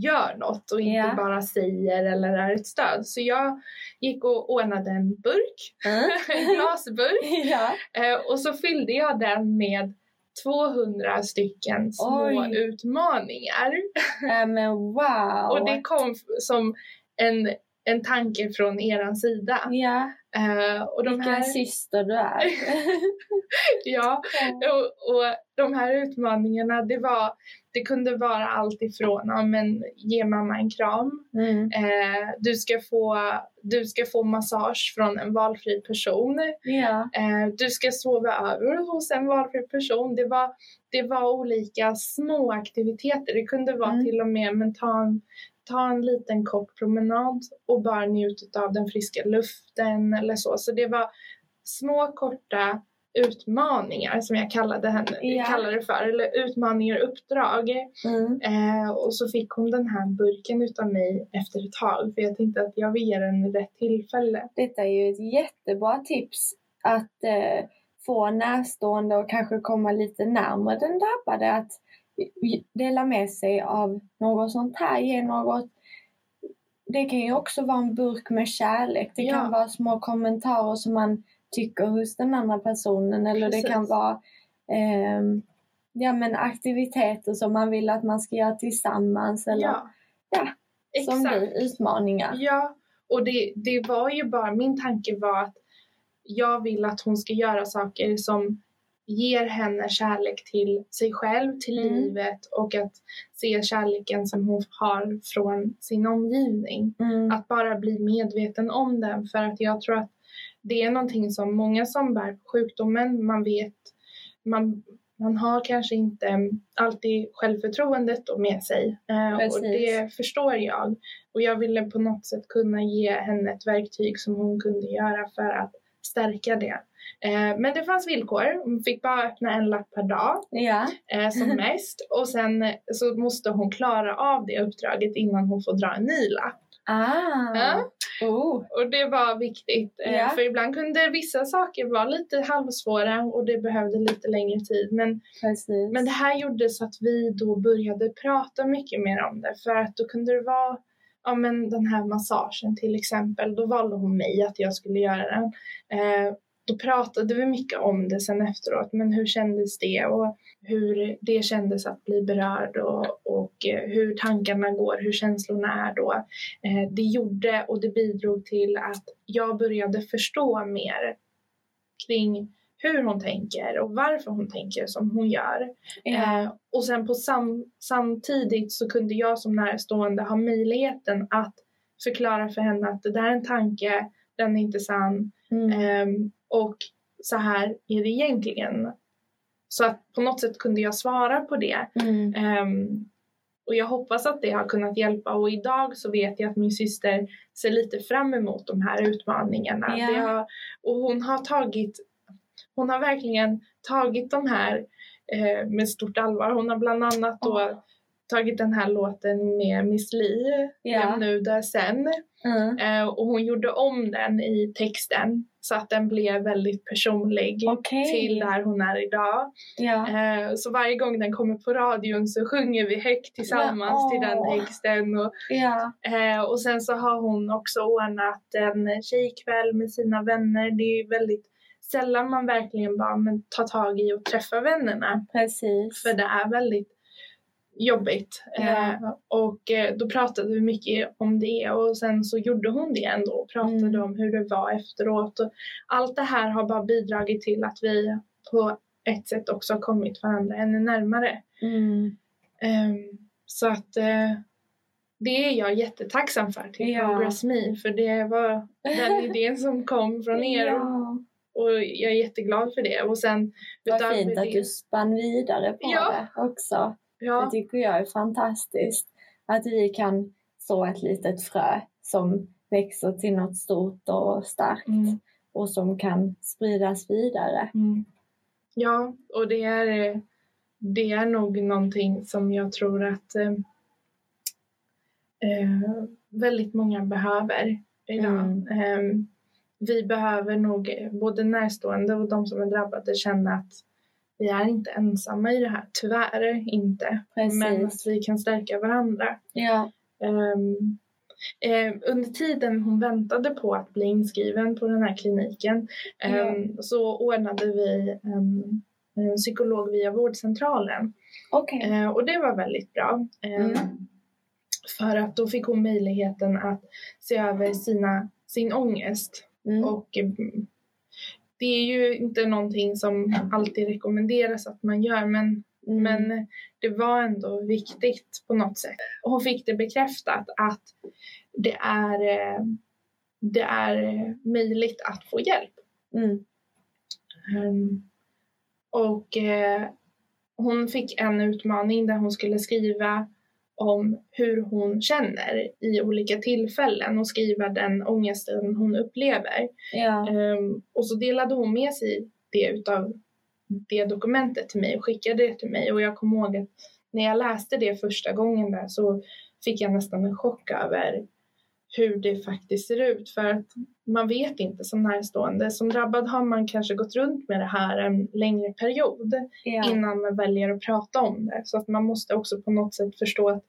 gör något och inte Ja. bara säger eller är ett stöd. Så jag gick och ordnade en burk, en glasburk eh, och så fyllde jag den med 200 stycken små Oj. utmaningar. men wow. Och det kom som en, en tanke från eran sida. Ja, Eh, och de vilken här, syster du är. ja, och, och de här utmaningarna, det, var, det kunde vara allt ifrån, ja, men, ge mamma en kram, Mm. eh, du, ska få, du ska få massage från en valfri person, Ja. eh, du ska sova över hos en valfri person. Det var, det var olika små aktiviteter. Det kunde vara Mm. till och med men ta en, ta en liten kort promenad och bara njuta av den friska luften eller så. Så det var små korta utmaningar som jag kallade, henne, Ja. kallade det för, eller utmaningar och uppdrag. Mm. Eh, och så fick hon den här burken utav mig efter ett tag för jag tänkte att jag vill ge den rätt tillfälle. Detta är ju ett jättebra tips att eh, få närstående och kanske komma lite närmare den drabbade. Att dela med sig av något sånt här, ge något. Det kan ju också vara en burk med kärlek. Det Ja. kan vara små kommentarer som man tycker hos den andra personen eller Precis. det kan vara ehm, ja, men aktiviteter som man vill att man ska göra tillsammans eller Ja, ja, som blir utmaningar. Ja, och det, det var ju bara, min tanke var att jag vill att hon ska göra saker som ger henne kärlek till sig själv, till Mm. livet och att se kärleken som hon har från sin omgivning. Mm. Att bara bli medveten om den för att jag tror att det är någonting som många som bär på sjukdomen, man vet, man, man har kanske inte alltid självförtroendet då med sig eh, och Precis. det förstår jag. Och jag ville på något sätt kunna ge henne ett verktyg som hon kunde göra för att stärka det. Eh, men det fanns villkor, hon fick bara öppna en lapp per dag Ja, eh, som mest och sen så måste hon klara av det uppdraget innan hon får dra en ny lapp. Ah, Ja. oh, Och det var viktigt. Ja. För ibland kunde vissa saker vara lite halvsvåra och det behövde lite längre tid. Men, precis. men det här gjorde så att vi då började prata mycket mer om det. För att då kunde det vara ja, men den här massagen till exempel. Då valde hon mig att jag skulle göra den. Eh, då pratade vi mycket om det sen efteråt. Men hur kändes det? Och hur det kändes att bli berörd och, och eh, hur tankarna går, hur känslorna är då. Eh, det gjorde och det bidrog till att jag började förstå mer kring hur hon tänker och varför hon tänker som hon gör. ja, Eh, och sen på sam, samtidigt så kunde jag som närstående ha möjligheten att förklara för henne att det där är en tanke, den är inte sann mm, ehm, och så här är det egentligen. Så att på något sätt kunde jag svara på det. mm, Ehm, och jag hoppas att det har kunnat hjälpa och idag så vet jag att min syster ser lite fram emot de här utmaningarna. Det har, och hon har tagit, hon har verkligen tagit de här eh, med stort allvar. Hon har bland annat då Åh. tagit den här låten med Miss Li, Ja. Läm nu där sen. mm. Eh, och hon gjorde om den i texten så att den blev väldigt personlig Okej. till där hon är idag. Ja. Eh, Så varje gång den kommer på radion så sjunger vi högt tillsammans Men, till den texten. Och, ja. eh, och sen så har hon också ordnat en tjejkväll med sina vänner. Det är ju väldigt sällan man verkligen bara men, tar tag i och träffar vännerna. Precis. För det är väldigt jobbigt. Eh, och eh, då pratade vi mycket om det och sen så gjorde hon det ändå och pratade Mm. om hur det var efteråt. Och allt det här har bara bidragit till att vi på ett sätt också har kommit varandra ännu närmare. Mm. Ehm, så att eh, det är jag jättetacksam för till Ja. Progress Me för det var den idén som kom från er Ja. och jag är jätteglad för det. Och sen Vad fint att det- du spann vidare på Ja. det också. Ja, Det tycker jag är fantastiskt. Att vi kan så ett litet frö som växer till något stort och starkt Mm. och som kan spridas vidare. Mm. Ja, och det är, det är nog någonting som jag tror att eh, eh, väldigt många behöver idag. Mm. Eh, vi behöver nog eh, både närstående och de som är drabbade känna att vi är inte ensamma i det här, tyvärr inte. Precis. Men att vi kan stärka varandra. Ja. Ehm, eh, under tiden hon väntade på att bli inskriven på den här kliniken ehm, så ordnade vi en, en psykolog via vårdcentralen. Okej. Eh, och det var väldigt bra. Ehm, Mm. För att då fick hon möjligheten att se över sina, sin ångest. Mm. Och mm, det är ju inte någonting som alltid rekommenderas att man gör men Mm. men det var ändå viktigt på något sätt. Hon fick det bekräftat att det är, eh, det är möjligt att få hjälp. Mm. Ehm, och eh, hon fick en utmaning där hon skulle skriva om hur hon känner i olika tillfällen och skriva den ångesten hon upplever. Ja. Ehm, och så delade hon med sig det utav det dokumentet till mig och skickade det till mig. Och jag kommer ihåg att när jag läste det första gången där så fick jag nästan en chock över hur det faktiskt ser ut. För att man vet inte som närstående. Som drabbad har man kanske gått runt med det här en längre period Ja. innan man väljer att prata om det. Så att man måste också på något sätt förstå att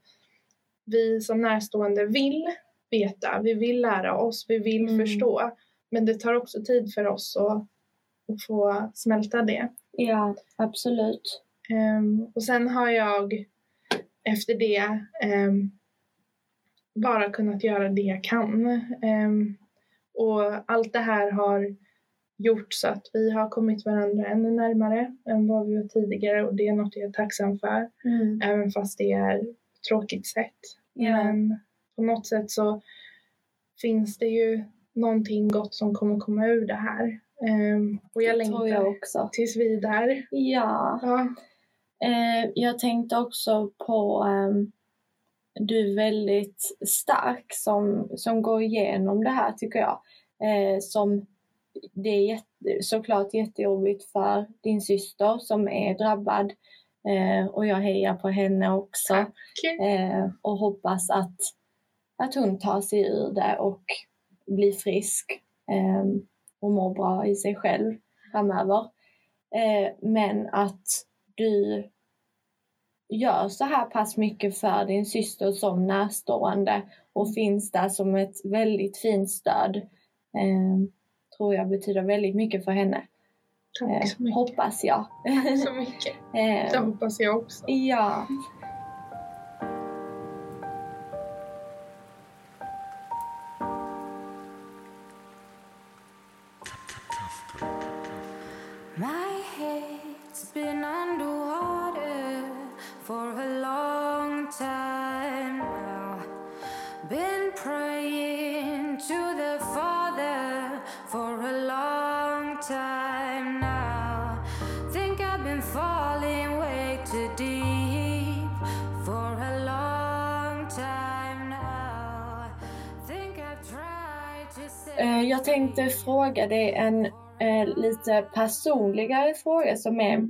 vi som närstående vill veta, vi vill lära oss, vi vill Mm. förstå. Men det tar också tid för oss att och få smälta det. Ja, absolut. Ehm, och sen har jag efter det ehm, bara kunnat göra det jag kan. Ehm, och allt det här har gjort så att vi har kommit varandra ännu närmare än vad vi var tidigare och det är något jag är tacksam för. Mm. Även fast det är ett tråkigt sätt. Ja. Men på något sätt så finns det ju någonting gott som kommer komma ur det här. Ehm, och jag Det längtar jag också. tills vidare. Ja. Ja. Eh, jag tänkte också på ehm, du är väldigt stark som, som går igenom det här tycker jag. Eh, som det är jätte, såklart jättejobbigt för din syster som är drabbad eh, och jag hejar på henne också eh, och hoppas att, att hon tar sig ur det och blir frisk eh, och mår bra i sig själv framöver. Eh, men att du gör så här pass mycket för din syster som närstående och finns där som ett väldigt fint stöd. Eh, tror jag betyder väldigt mycket för henne. Tack Eh, så mycket. hoppas jag. Tack så mycket. Det eh, hoppas jag också. ja. Been falling way too deep for a long time now. Think I've tried to say. Eh, jag tänkte fråga dig en eh, lite personligare fråga som är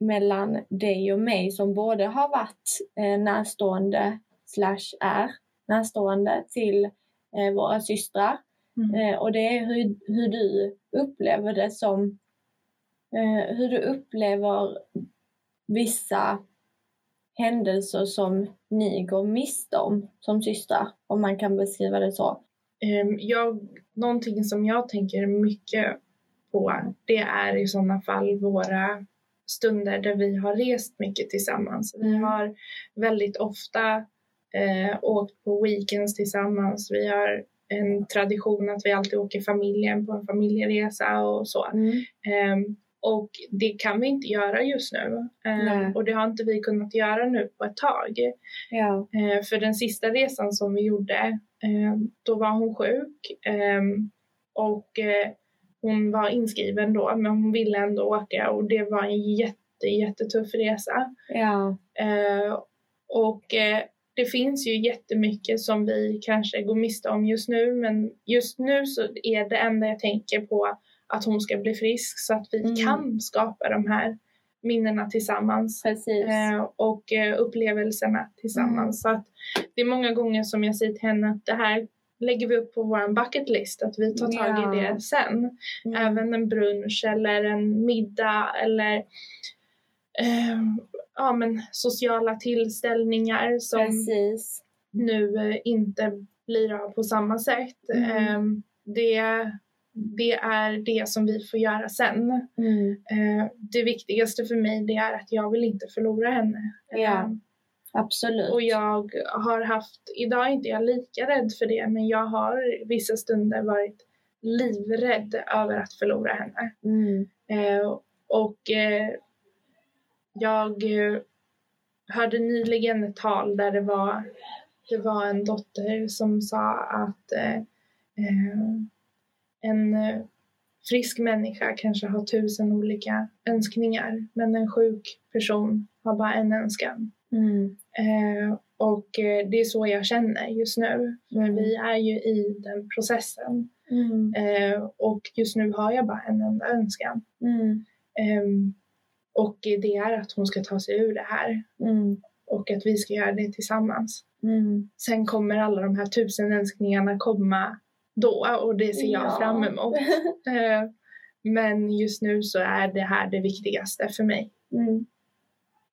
mellan dig och mig som både har varit eh, närstående slash är närstående till eh, våra systrar. Mm. Eh, och det är hur, hur du upplever det som, eh, hur du upplever vissa händelser som ni går miste om som systrar, om man kan beskriva det så. Ehm, jag, någonting som jag tänker mycket på det är i sådana fall våra stunder där vi har rest mycket tillsammans. Vi Mm. har väldigt ofta eh, åkt på weekends tillsammans. Vi har en tradition att vi alltid åker familjen på en familjeresa och så. Ehm, och det kan vi inte göra just nu. Ehm, Nej. och det har inte vi kunnat göra nu på ett tag. Ja. Eh, för den sista resan som vi gjorde, eh, då var hon sjuk. Eh, och eh, hon var inskriven då, men hon ville ändå åka och det var en jätte, jättetuff resa. Ja. Eh, och eh, det finns ju jättemycket som vi kanske går miste om just nu, men just nu så är det enda jag tänker på att hon ska bli frisk så att vi Mm. kan skapa de här minnena tillsammans eh, och eh, upplevelserna tillsammans. Så att det är många gånger som jag säger till henne att det här lägger vi upp på vår bucket list, att vi tar tag i Ja. det sen. Mm. Även en brunch eller en middag eller eh, ja, men sociala tillställningar som Precis. nu eh, inte blir av på samma sätt. Mm. Eh, det, det är det som vi får göra sen. Mm. Eh, det viktigaste för mig det är att jag vill inte förlora henne. Ja. Eh, Absolut. och jag har haft, idag är inte jag lika rädd för det, men jag har vissa stunder varit livrädd över att förlora henne. Mm. Eh, och eh, jag eh, hörde nyligen ett tal där det var, det var en dotter som sa att eh, en eh, frisk människa kanske har tusen olika önskningar, men en sjuk person har bara en önskan. Mm. Eh, och eh, det är så jag känner just nu. För Mm. vi är ju i den processen. Mm. Eh, och just nu har jag bara en enda önskan. Ehm, och det är att hon ska ta sig ur det här. Mm. Och att vi ska göra det tillsammans. Mm. Sen kommer alla de här tusen önskningarna komma då och det ser jag Ja. fram emot. Eh, men just nu så är det här det viktigaste för mig. Mm.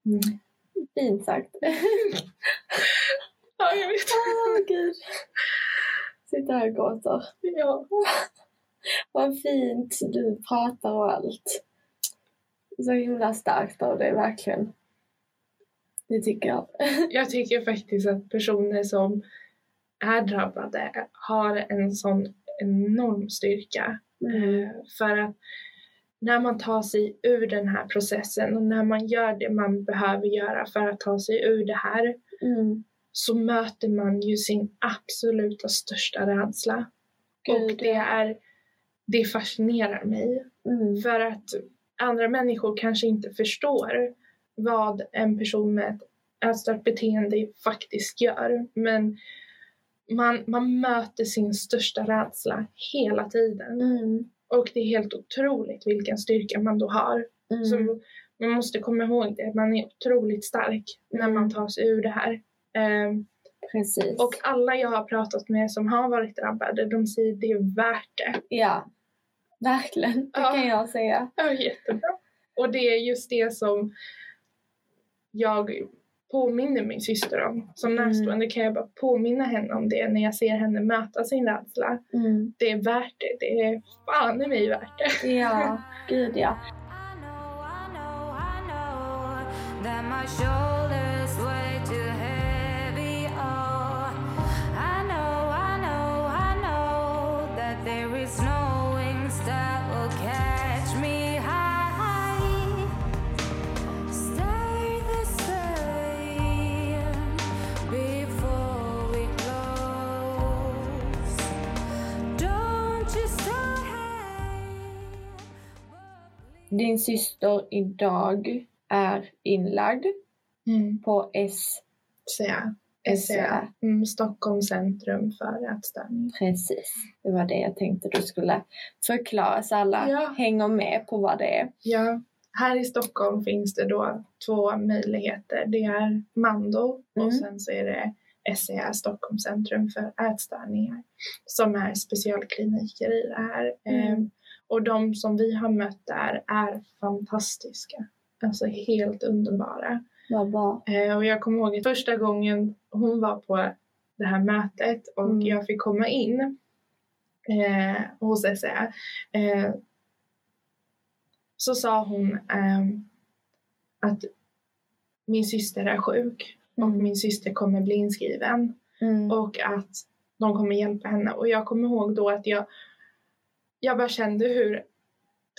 Mm. Fint sagt. Ja, jag vet. Åh gud. Sitter här och gråter. Ja. Vad fint du pratar och allt. Så himla starkt av dig, verkligen. Det tycker jag. Jag tycker faktiskt att personer som är drabbade har en sån enorm styrka. Mm. Eh, För att när man tar sig ur den här processen och när man gör det man behöver göra för att ta sig ur det här Mm. så möter man ju sin absoluta största rädsla. Gud, och det är det fascinerar mig. Mm. För att andra människor kanske inte förstår vad en person med ett ätstört beteende faktiskt gör. Men man, man möter sin största rädsla hela tiden. Mm. Och det är helt otroligt vilken styrka man då har. Mm. Så man måste komma ihåg det, man är otroligt stark när man Mm. tar sig ur det här. Ehm, Precis. och alla jag har pratat med som har varit drabbade, de säger det är värt det. Ja, verkligen. Det Ja. kan jag säga. Ja, jättebra. Och det är just det som jag påminner min syster om. Som Mm. närstående kan jag bara påminna henne om det när jag ser henne möta sin rädsla. Mm. Det är värt det. Det är fan i mig värt det. Ja, gud ja. I know, I know, I know Din syster idag är inlagd Mm. på S. SCA. SCA. SCA. Mm, Stockholms centrum för ätstörning. Precis. Det var det jag tänkte du skulle förklara så alla Ja. hänger med på vad det är. Ja, här i Stockholm finns det då två möjligheter. Det är Mando Mm. och sen så är det SCA, Stockholms centrum för ätstörningar, som är specialkliniker i det här. Mm. Och de som vi har mött där är fantastiska. Alltså helt underbara. Vad bra. Eh, och jag kommer ihåg att första gången hon var på det här mötet och Mm. jag fick komma in eh, hos SCA eh, så sa hon ehm, att min syster är sjuk och Mm. min syster kommer bli inskriven Mm. och att de kommer hjälpa henne. Och jag kommer ihåg då att jag, jag bara kände hur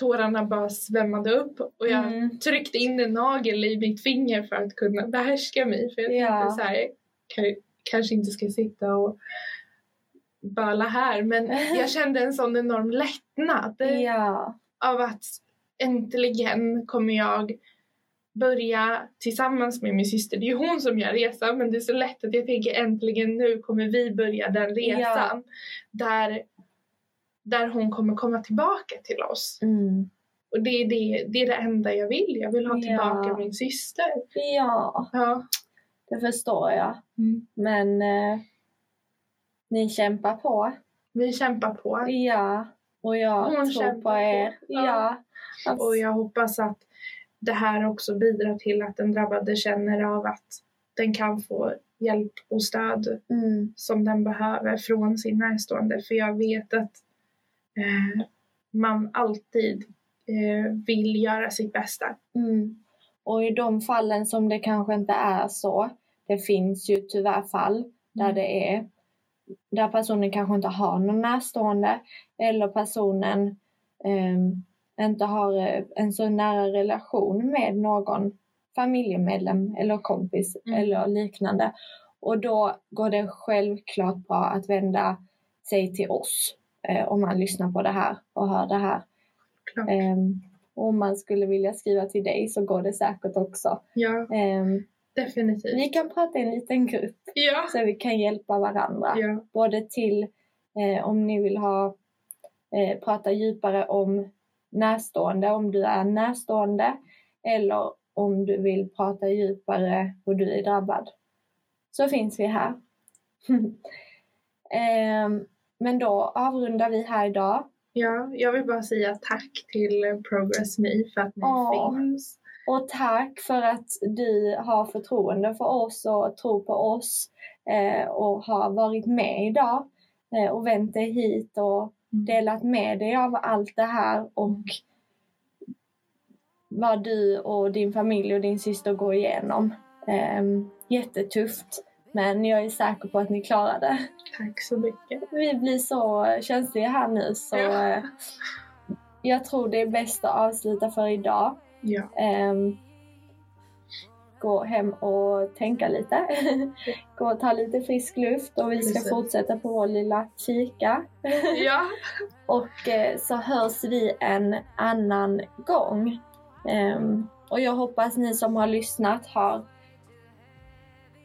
tårarna bara svämmade upp och jag Mm. tryckte in en nagel i mitt finger för att kunna behärska mig. För jag Ja. tänkte så här, "Ka- kanske inte ska sitta och böla här. Men jag kände en sån enorm lättnad Ja. av att äntligen kommer jag börja tillsammans med min syster. Det är ju hon som gör resan men det är så lätt att jag tänker äntligen nu kommer vi börja den resan. Där, där hon kommer komma tillbaka till oss. Mm. Och det är det, det är det enda jag vill. Jag vill ha Ja. tillbaka min syster. Ja, Ja. det förstår jag. Mm. Men eh, ni kämpar på. Vi kämpar på. Ja, och jag Hon tror kämpar på på. er. Ja. Ja. Alltså, Och jag hoppas att det här också bidrar till att den drabbade känner av att den kan få hjälp och stöd mm, som den behöver från sin närstående. För jag vet att eh, man alltid eh, vill göra sitt bästa. mm. Och i de fallen som det kanske inte är så, det finns ju tyvärr fall där Mm. det är där personen kanske inte har någon närstående eller personen ehm, inte har eh, en så nära relation med någon familjemedlem eller kompis Mm. eller liknande. Och då går det självklart bra att vända sig till oss eh, om man lyssnar på det här och hör det här. Och om man skulle vilja skriva till dig så går det säkert också. Ja, Ehm, definitivt. vi kan prata i en liten grupp Ja. så vi kan hjälpa varandra. ja. Både till eh, om ni vill ha eh, prata djupare om närstående, om du är närstående eller om du vill prata djupare och du är drabbad. Så finns vi här. Ehm, men då avrundar vi här idag. Ja, jag vill bara säga tack till Progress Me för att ni Åh. finns. Och tack för att du har förtroende för oss och tror på oss eh, och har varit med idag eh, och vänt dig hit och delat med dig av allt det här och vad du och din familj och din syster går igenom. Um, jättetufft. Men jag är säker på att ni klarar det. Tack så mycket. Vi blir så känsliga här nu så ja. Eh, jag tror det är bäst att avsluta för idag. Ja. Um, gå hem och tänka lite. gå och ta lite frisk luft och vi ska Precis. fortsätta på vår lilla kika. ja. och eh, så hörs vi en annan gång. Um, och jag hoppas ni som har lyssnat har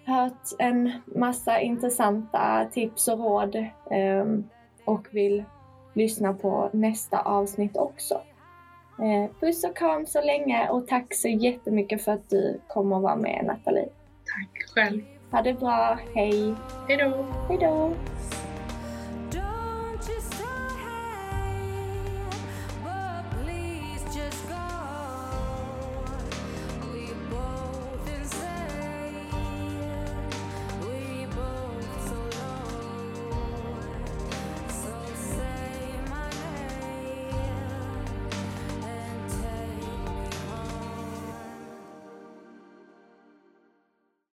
hört en massa intressanta tips och råd um, och vill lyssna på nästa avsnitt också. Eh, puss och kram så länge och tack så jättemycket för att du kom och var med Nathalie. Tack själv. Ha det bra, hej! Hejdå! Hejdå!